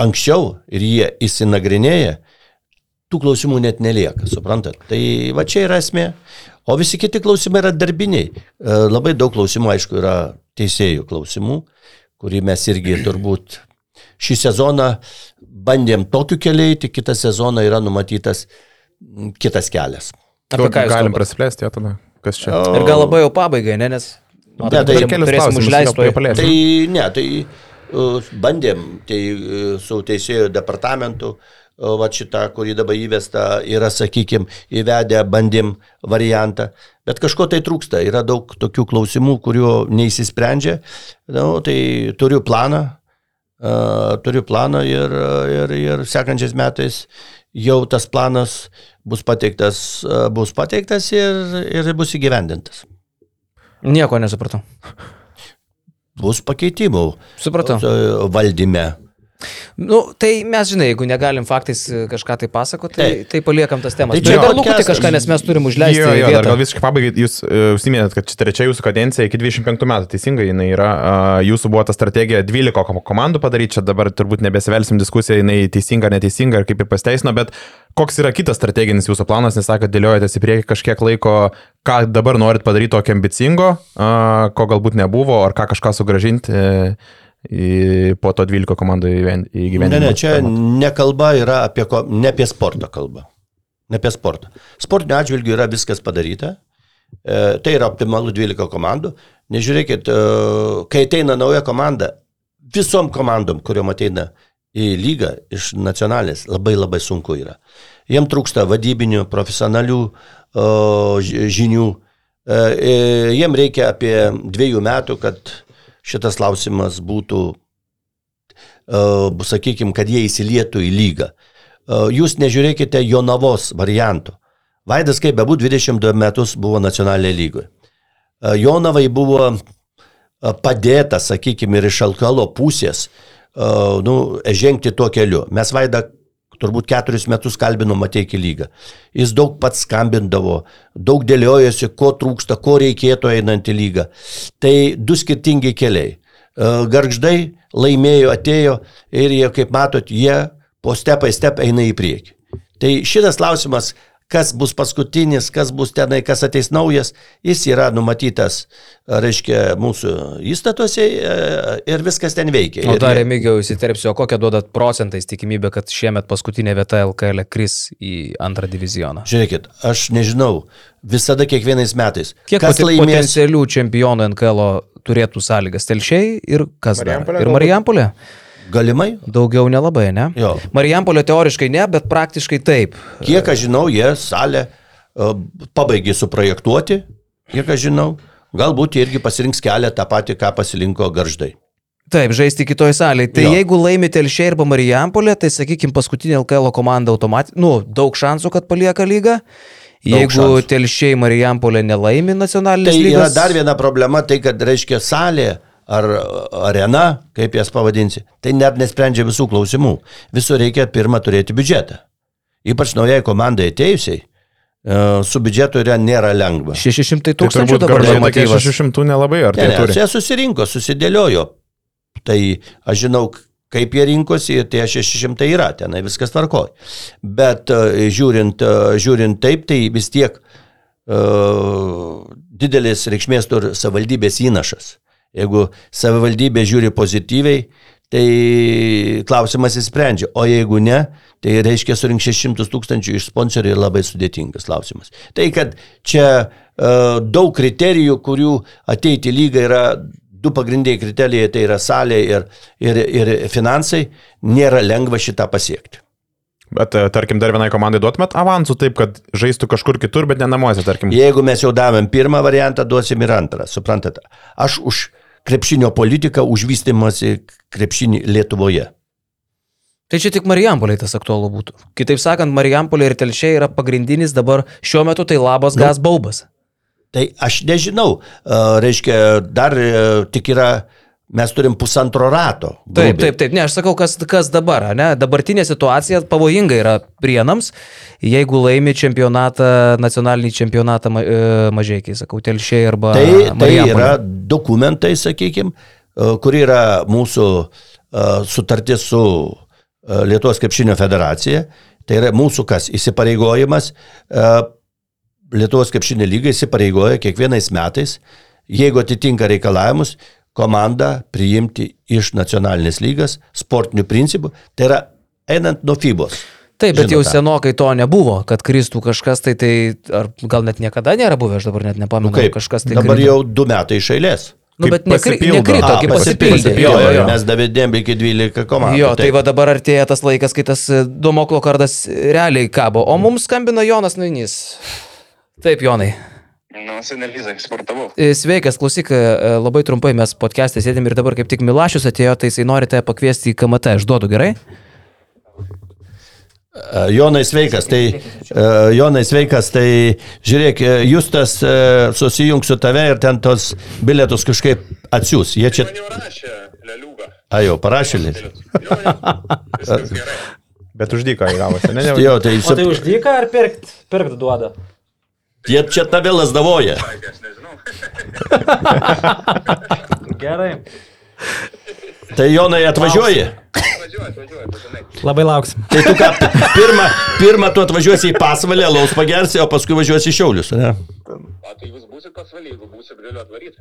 anksčiau ir jie įsinagrinėja, tų klausimų net nelieka, suprantat? Tai va čia yra esmė. O visi kiti klausimai yra darbiniai. E, labai daug klausimų, aišku, yra teisėjų klausimų, kurį mes irgi turbūt šį sezoną bandėm tokiu keliu eiti, kitą sezoną yra numatytas kitas kelias. Apie ką galim prasiplėsti, tada, kas čia? O... Ir gal labai jau pabaigai, ne, nes Ne, tai turėsim užleisti. Tai ne, tai bandėm tai su teisėjų departamentu, va šitą, kurį dabar įvesta, yra, sakykime, įvedę bandym variantą, bet kažko tai trūksta, yra daug tokių klausimų, kuriuo neįsisprendžia, nu, tai turiu planą, uh, turiu planą ir, ir, ir sekančiais metais jau tas planas bus pateiktas, uh, bus pateiktas ir, ir bus įgyvendintas. Nieko nesupratau. Bus pakeitimų. Supratau. Valdyme. Nu, tai mes, žinai, jeigu negalim faktais e, kažką tai pasakoti, tai, tai paliekam tas temas. Tai čia gal lūkti kažką, nes mes turim užleisti. Jo, jo, dar gal visiškai pabaigai, jūs uh, užsiminėt, kad čia trečia jūsų kadencija iki 25 metų, teisingai, jinai yra, jūsų buvo ta strategija 12 komandų padaryti, čia dabar turbūt nebesivelsim diskusiją, jinai teisinga ar neteisinga ir kaip ir pasteisino, bet koks yra kitas strateginis jūsų planas, nes sakot, dėliojatės į priekį kažkiek laiko, ką dabar norit padaryti tokio ambicingo, ko galbūt nebuvo, ar ką kažką sugražinti. Uh, po to 12 komandų įgyvendinti. Ne, ne, čia nekalba yra apie, ne apie sportą kalba. Ne apie sportą. Sportinio atžvilgių yra viskas padaryta. E, tai yra optimalu 12 komandų. Nežiūrėkit, e, kai ateina nauja komanda, visom komandom, kuriuom ateina į lygą iš nacionalinės, labai labai sunku yra. Jiem trūksta vadybinių, profesionalių e, žinių. E, e, jiem reikia apie dviejų metų, kad šitas klausimas būtų, uh, sakykime, kad jie įsilietų į lygą. Uh, jūs nežiūrėkite Jonavos variantų. Vaidas, kaip bebūtų, 22 metus buvo nacionalinėje lygoje. E, Jonavai buvo e, padėta, sakykime, ir iš Alkalo pusės e, nu, žengti tuo keliu. Mes Vaidą turbūt keturis metus kalbino Mateikį lygą. Jis daug pats skambindavo, daug dėliojosi, ko trūksta, ko reikėtų einant į lygą. Tai du skirtingi keliai. Garždai laimėjo, atėjo ir jie, kaip matot, jie po step by step eina į priekį. Tai šitas klausimas, kas bus paskutinis, kas bus tenai, kas ateis naujas, jis yra numatytas, reiškia, mūsų įstatuose e, ir viskas ten veikia. O dar, Remigiau, įsiterpsiu, o kokią duodat procentais tikimybę, kad šiemet paskutinė vieta LKL kris į antrą divizioną? Žiūrėkit, aš nežinau, visada kiekvienais metais. Kiek kas laimės? potencialių čempionų NKL turėtų sąlygas? Telšiai ir kas dar? Marijampolė Ir galbūt? Galimai? Daugiau nelabai, ne? Jo. Marijampolė teoriškai ne, bet praktiškai taip. Kiek aš žinau, jie salę e, pabaigė suprojektuoti, kiek aš žinau, galbūt irgi pasirinks kelią tą patį, ką pasirinko garždai. Taip, žaisti kitoje salėje. Tai Jo. jeigu laimi Telšiai arba Marijampolė, tai sakykime, paskutinė LKL komanda automatiškai, nu, daug šansų, kad palieka lygą. Jeigu šansų. Telšiai Marijampolė nelaimi Tai nacionalinės yra lygos. dar viena problema, tai kad reiškia salė ar arena, kaip jas pavadinsi, tai net nesprendžia visų klausimų. Visų reikia pirmą turėti biudžetą. Ypač naujai komandai atėjusiai, e, su biudžetu yra nėra lengva. 600 Tai tūkstančių turbūt dabar normatyvas. 600 nelabai, ar Ne, tai ne, turi? jie susirinko, susidėliojo. Tai aš žinau, kaip jie rinkosi ir tie 600 yra, tenai viskas tvarkoja. Bet e, žiūrint, e, žiūrint taip, tai vis tiek uh, didelės reikšmės turi savivaldybės įnašas. Jeigu savivaldybė žiūri pozityviai, tai klausimas įsprendžia. O jeigu ne, tai reiškia surinkti 600 tūkstančių iš sponsorių yra labai sudėtingas klausimas. Tai kad čia uh, daug kriterijų, kurių ateiti į lygą yra du pagrindiniai kriterijai, tai yra salė ir, ir, ir finansai, nėra lengva šitą pasiekti. Bet, e, tarkim, dar vienai komandai duotumėt avansų taip, kad žaistų kažkur kitur, bet ne namuose, tarkim. Jeigu mes jau davėm pirmą variantą, duosim ir antrą, suprantate. Aš už krepšinio politiką, už vystimąsi krepšinį Lietuvoje. Tai čia tik Marijampolė tas aktualu būtų. Kitaip sakant, Marijampolė ir Telšiai yra pagrindinis dabar šiuo metu tai labas Nu. gas baubas. Tai aš nežinau, reiškia, dar e, tik yra, mes turim pusantro rato. Taip, grubiai. taip, taip. Ne, aš sakau, kas, kas dabar, ne? Dabartinė situacija pavojinga yra prienams, jeigu laimi čempionatą, nacionalinį čempionatą e, mažiekiai, sakau, telšiai arba... Tai, tai yra dokumentai, sakykime, kur yra mūsų a, sutartis su a, Lietuvos krepšinio federacija. Tai yra mūsų kas įsipareigojimas. Lietuvos krepšinio lygai įsipareigoja kiekvienais metais, jeigu atitinka reikalavimus, komandą priimti iš nacionalinės lygas sportinių principų. Tai yra einant nuo FIBOS. Taip, bet Žinot jau senokai to nebuvo, kad kristų kažkas, tai tai ar gal net niekada nėra buvę, aš dabar net nepamenu, Nu Kaip? kažkas tai Dabar krito. jau du metai iš eilės. Nu, bet nekri, nekrito, kaip pasipildė. Jo, Jo, jo. Mes davėdėm iki 12 komandų. Jo, tai va dabar artėja tas laikas, kai tas e, domoklo kardas realiai kabo. O mums skambina Jonas Nainys. Taip, Jonai. Nu, senelizai, sportavau. E, Sveikas, klausyk, e, labai trumpai mes podcast'e sėdėm ir dabar kaip tik Milašius atėjo, tai jisai norite pakviesti į KMT, aš duodu gerai? E, Jonai sveikas, tai, e, Jonai sveikas, tai žiūrėk, e, Justas e, susijungs su tave ir ten tos bilietus kažkaip atsiūs. Jie čia, a jau, parašė. gerai. Bet uždyka įgavosi, ne? ne? Jo, tai, O tai už dyką ar pirkt, pirkt duoda? Jie čia tave lasdavoja. Aš nežinau. Gerai. Tai Jonai atvažiuoji. Važiuoju, važiuoju, būtinai. Labai lauksim. Tai tu ką, pirmą, pirmą tu atvažiuosi į pasvalę, laus pagersi, o paskui važiuosi į Šiaulius. Ne? O tai jūs būsit pasvaly, jeigu būsit, galiu atvaryti.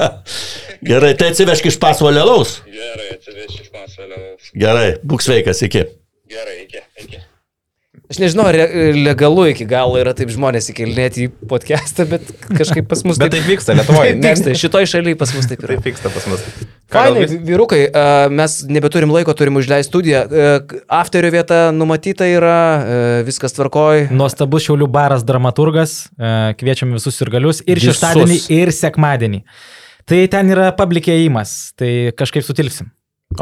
Gerai, tai atsivežk iš pasvalę laus. Gerai, atsivešiu iš pasvalio. Gerai, būk sveikas, iki. Gerai, iki, iki. Aš nežinau, ar re- legalu iki galo yra taip žmonės įkelnėti į podcast'ą, bet kažkaip pas mus Bet taip vyksta Lietuvoje. Taip vyksta, šitoj šalyje pas mus taip yra. Taip vyksta pas mus. Fainai, vyrukai, a, mes nebeturim laiko, turim užleisti studiją. Afterio vieta numatyta yra, viskas tvarkoj. Nuostabus Šiaulių baras dramaturgas, kviečiam visus ir galius ir Visus. šeštadienį, ir sekmadienį. Tai ten yra publikėjimas, tai kažkaip sutilpsim.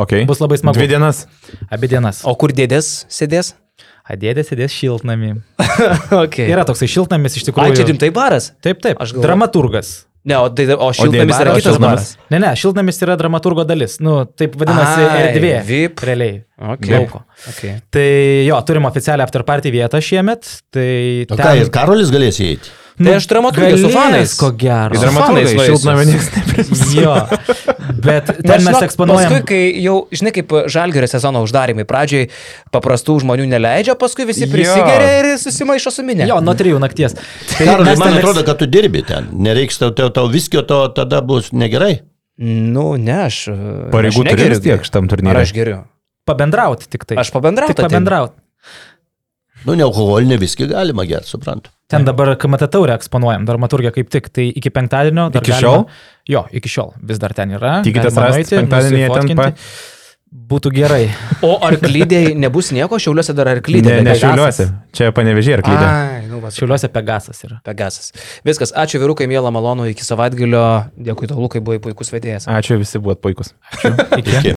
Okay. Bus labai smagu. Dvi dienas. Abi dienas. O kur dėdės sėdės? Adėdė sėdės šiltnami. okay. Yra toksai šiltnamis iš Ai, tikrųjų. čia rimtai baras? Taip, taip. Aš galvoju- Dramaturgas. Ne, o, tai, o šiltnamis baras, yra o kitas baras. Ne, ne, šiltnamis yra dramaturgo dalis. Nu, taip vadinasi Ai, erdvė. VIP. Realiai. Okay. Lauko. Okay. Tai jo, turim oficialią afterparty vietą šiemet. Tai O ką, ir Karolis galės įeiti? Tai aš dramaturgė su fanais. Ko gero. Nueisiu. niekas neprims. Jo. Bet ten Bet, mes žinok, eksponuojam. Paskui, kai jau, žinai, kaip žalgerio sezono uždarimai, pradžiai paprastų žmonių neleidžia, paskui visi Jo. prisigeria ir susimaišo su minė. Jo, nuo trijų nakties. Tai Karolis, mes man atrodo, kad tu dirbi ten. Nereiks tau, tau, tau viskio, to tada bus negerai. Nu, ne, aš. Pareigų aš turi negeriu. vis tiek šitam Ar turnyre. aš geriu? pabendrauti tik tai. Aš pabendrauti. Tik pabendrauti. Nu, nealkoholinė viskį galima gerti, suprantu. Ten dabar KMT taurę eksponuojam, dramaturgija kaip tik, tai iki penktadienio. dar Iki galima- šiol? Jo, iki šiol vis dar ten yra. Tikitės rasti penktadienį jie ten nusifotkinti. Būtų gerai. O arklydėje nebus nieko, šiauliuose dar arklydė. Ne, ne Pegasas. šiauliuosi. Čia panevežė ir klydė. Ai, nu, va, Šiauliuose Pegasas yra. Pegasas. Viskas, ačiū vyrukai, mėla malonu, iki savaitgalio. Dėkui tau, Lukai, buvai puikus vedėjas. Ačiū, visi buvot puikus. Iki.